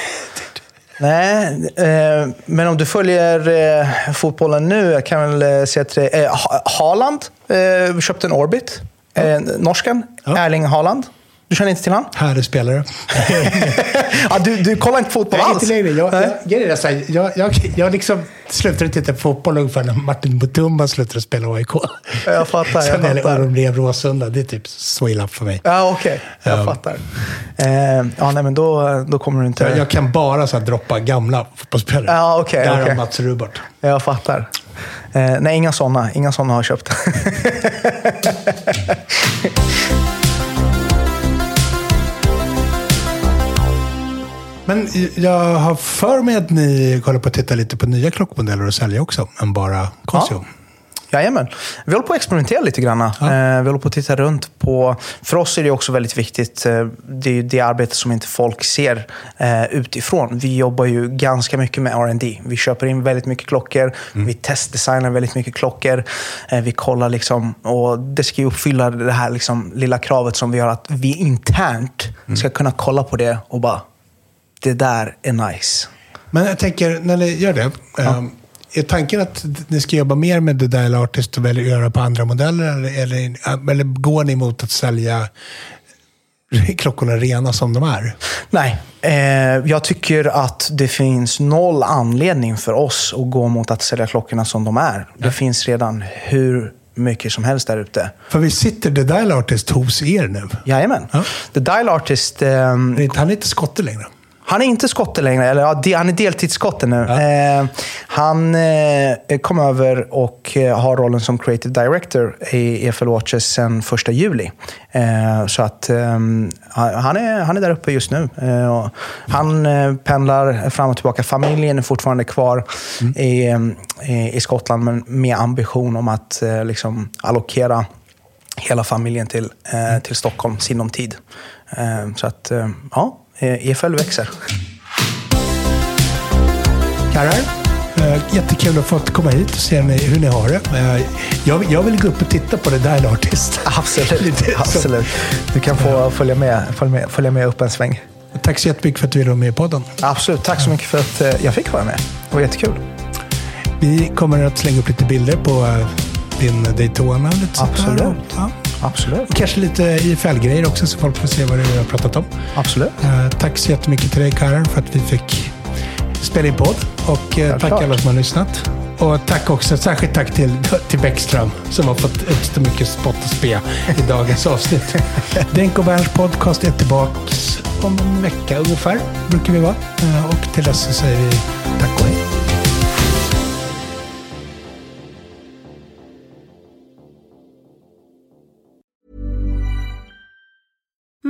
Nej, eh, men om du följer eh, fotbollen nu, jag kan väl eh, säga att eh, Haaland eh, köpte en Orbit. Eh, norsken, ja. Erling Haaland. Du känner inte till han? Härlig spelare. ja, du, du kollar inte fotboll Nej, alls? Inte längre. Jag, jag, jag, jag, jag, jag, jag liksom slutade titta på fotboll ungefär när Martin Mutumba slutade spela AIK. Jag fattar. Sen jag fattar. de blev Råsunda. Det är typ så illa för mig. Ja, okej. Okay. Jag um, fattar. Eh, ja, nej, men då, då kommer du inte... Jag, jag kan bara så här, droppa gamla fotbollsspelare. Ja, okay, Där okay. Mats Rubart. Jag fattar. Eh, nej, inga sådana. Inga sådana har jag köpt. Men jag har för mig att ni kollar på att titta lite på nya klockmodeller och sälja också, än bara Casio. Ja. Jajamän. Vi håller på att experimentera lite grann. Ja. Eh, vi håller på att titta runt på... För oss är det också väldigt viktigt, eh, det är det arbete som inte folk ser eh, utifrån. Vi jobbar ju ganska mycket med R&D. Vi köper in väldigt mycket klockor, mm. vi testdesignar väldigt mycket klockor. Vi kollar liksom, och det ska ju uppfylla det här liksom lilla kravet som vi har att vi internt mm. ska kunna kolla på det och bara, det där är nice. Men jag tänker, när ni gör det, ja. Är tanken att ni ska jobba mer med The Dial Artist och välja göra på andra modeller? Eller, eller, eller går ni mot att sälja klockorna rena som de är? Nej, eh, jag tycker att det finns noll anledning för oss att gå mot att sälja klockorna som de är. Det finns redan hur mycket som helst där ute. För vi sitter The Dial Artist hos er nu? Jajamän. Ja. The Dial Artist... Eh, han är inte skotte längre? Han är inte skotte längre, eller ja, han är deltidsskotte nu. Ja. Eh, han eh, kom över och eh, har rollen som creative director i EFL Watches sedan första juli. Eh, så att ehm, han, är, han är där uppe just nu. Eh, han eh, pendlar fram och tillbaka. Familjen är fortfarande kvar mm. i, i, Skottland, men med ambition om att liksom allokera hela familjen till, till Stockholm sinom tid. Så att, ja, EFL eh, e växer. Karrar, eh, jättekul att få komma hit och se hur ni har det. Eh, jag, jag vill gå upp och titta på det där Artist. Absolut. Absolut. Du kan få följa med, följa med, följa med upp en sväng. Tack så jättemycket för att du ville vara med i podden. Absolut. Tack så mycket för att jag fick vara med. Det var jättekul. Vi kommer att slänga upp lite bilder på din Daytona. Lite Absolut. Ja. Absolut. Kanske lite IFL-grejer också så folk får se vad det är vi har pratat om. Absolut. Uh, tack så jättemycket till dig Karin för att vi fick spela in podd. Och uh, tack alla som har lyssnat. Och tack också, särskilt tack till, till Bäckström som har fått utstå mycket spott och spe i dagens avsnitt. Denk och Berns podcast är tillbaka om en vecka ungefär, brukar vi vara. Uh, och till dess så säger vi tack och hej.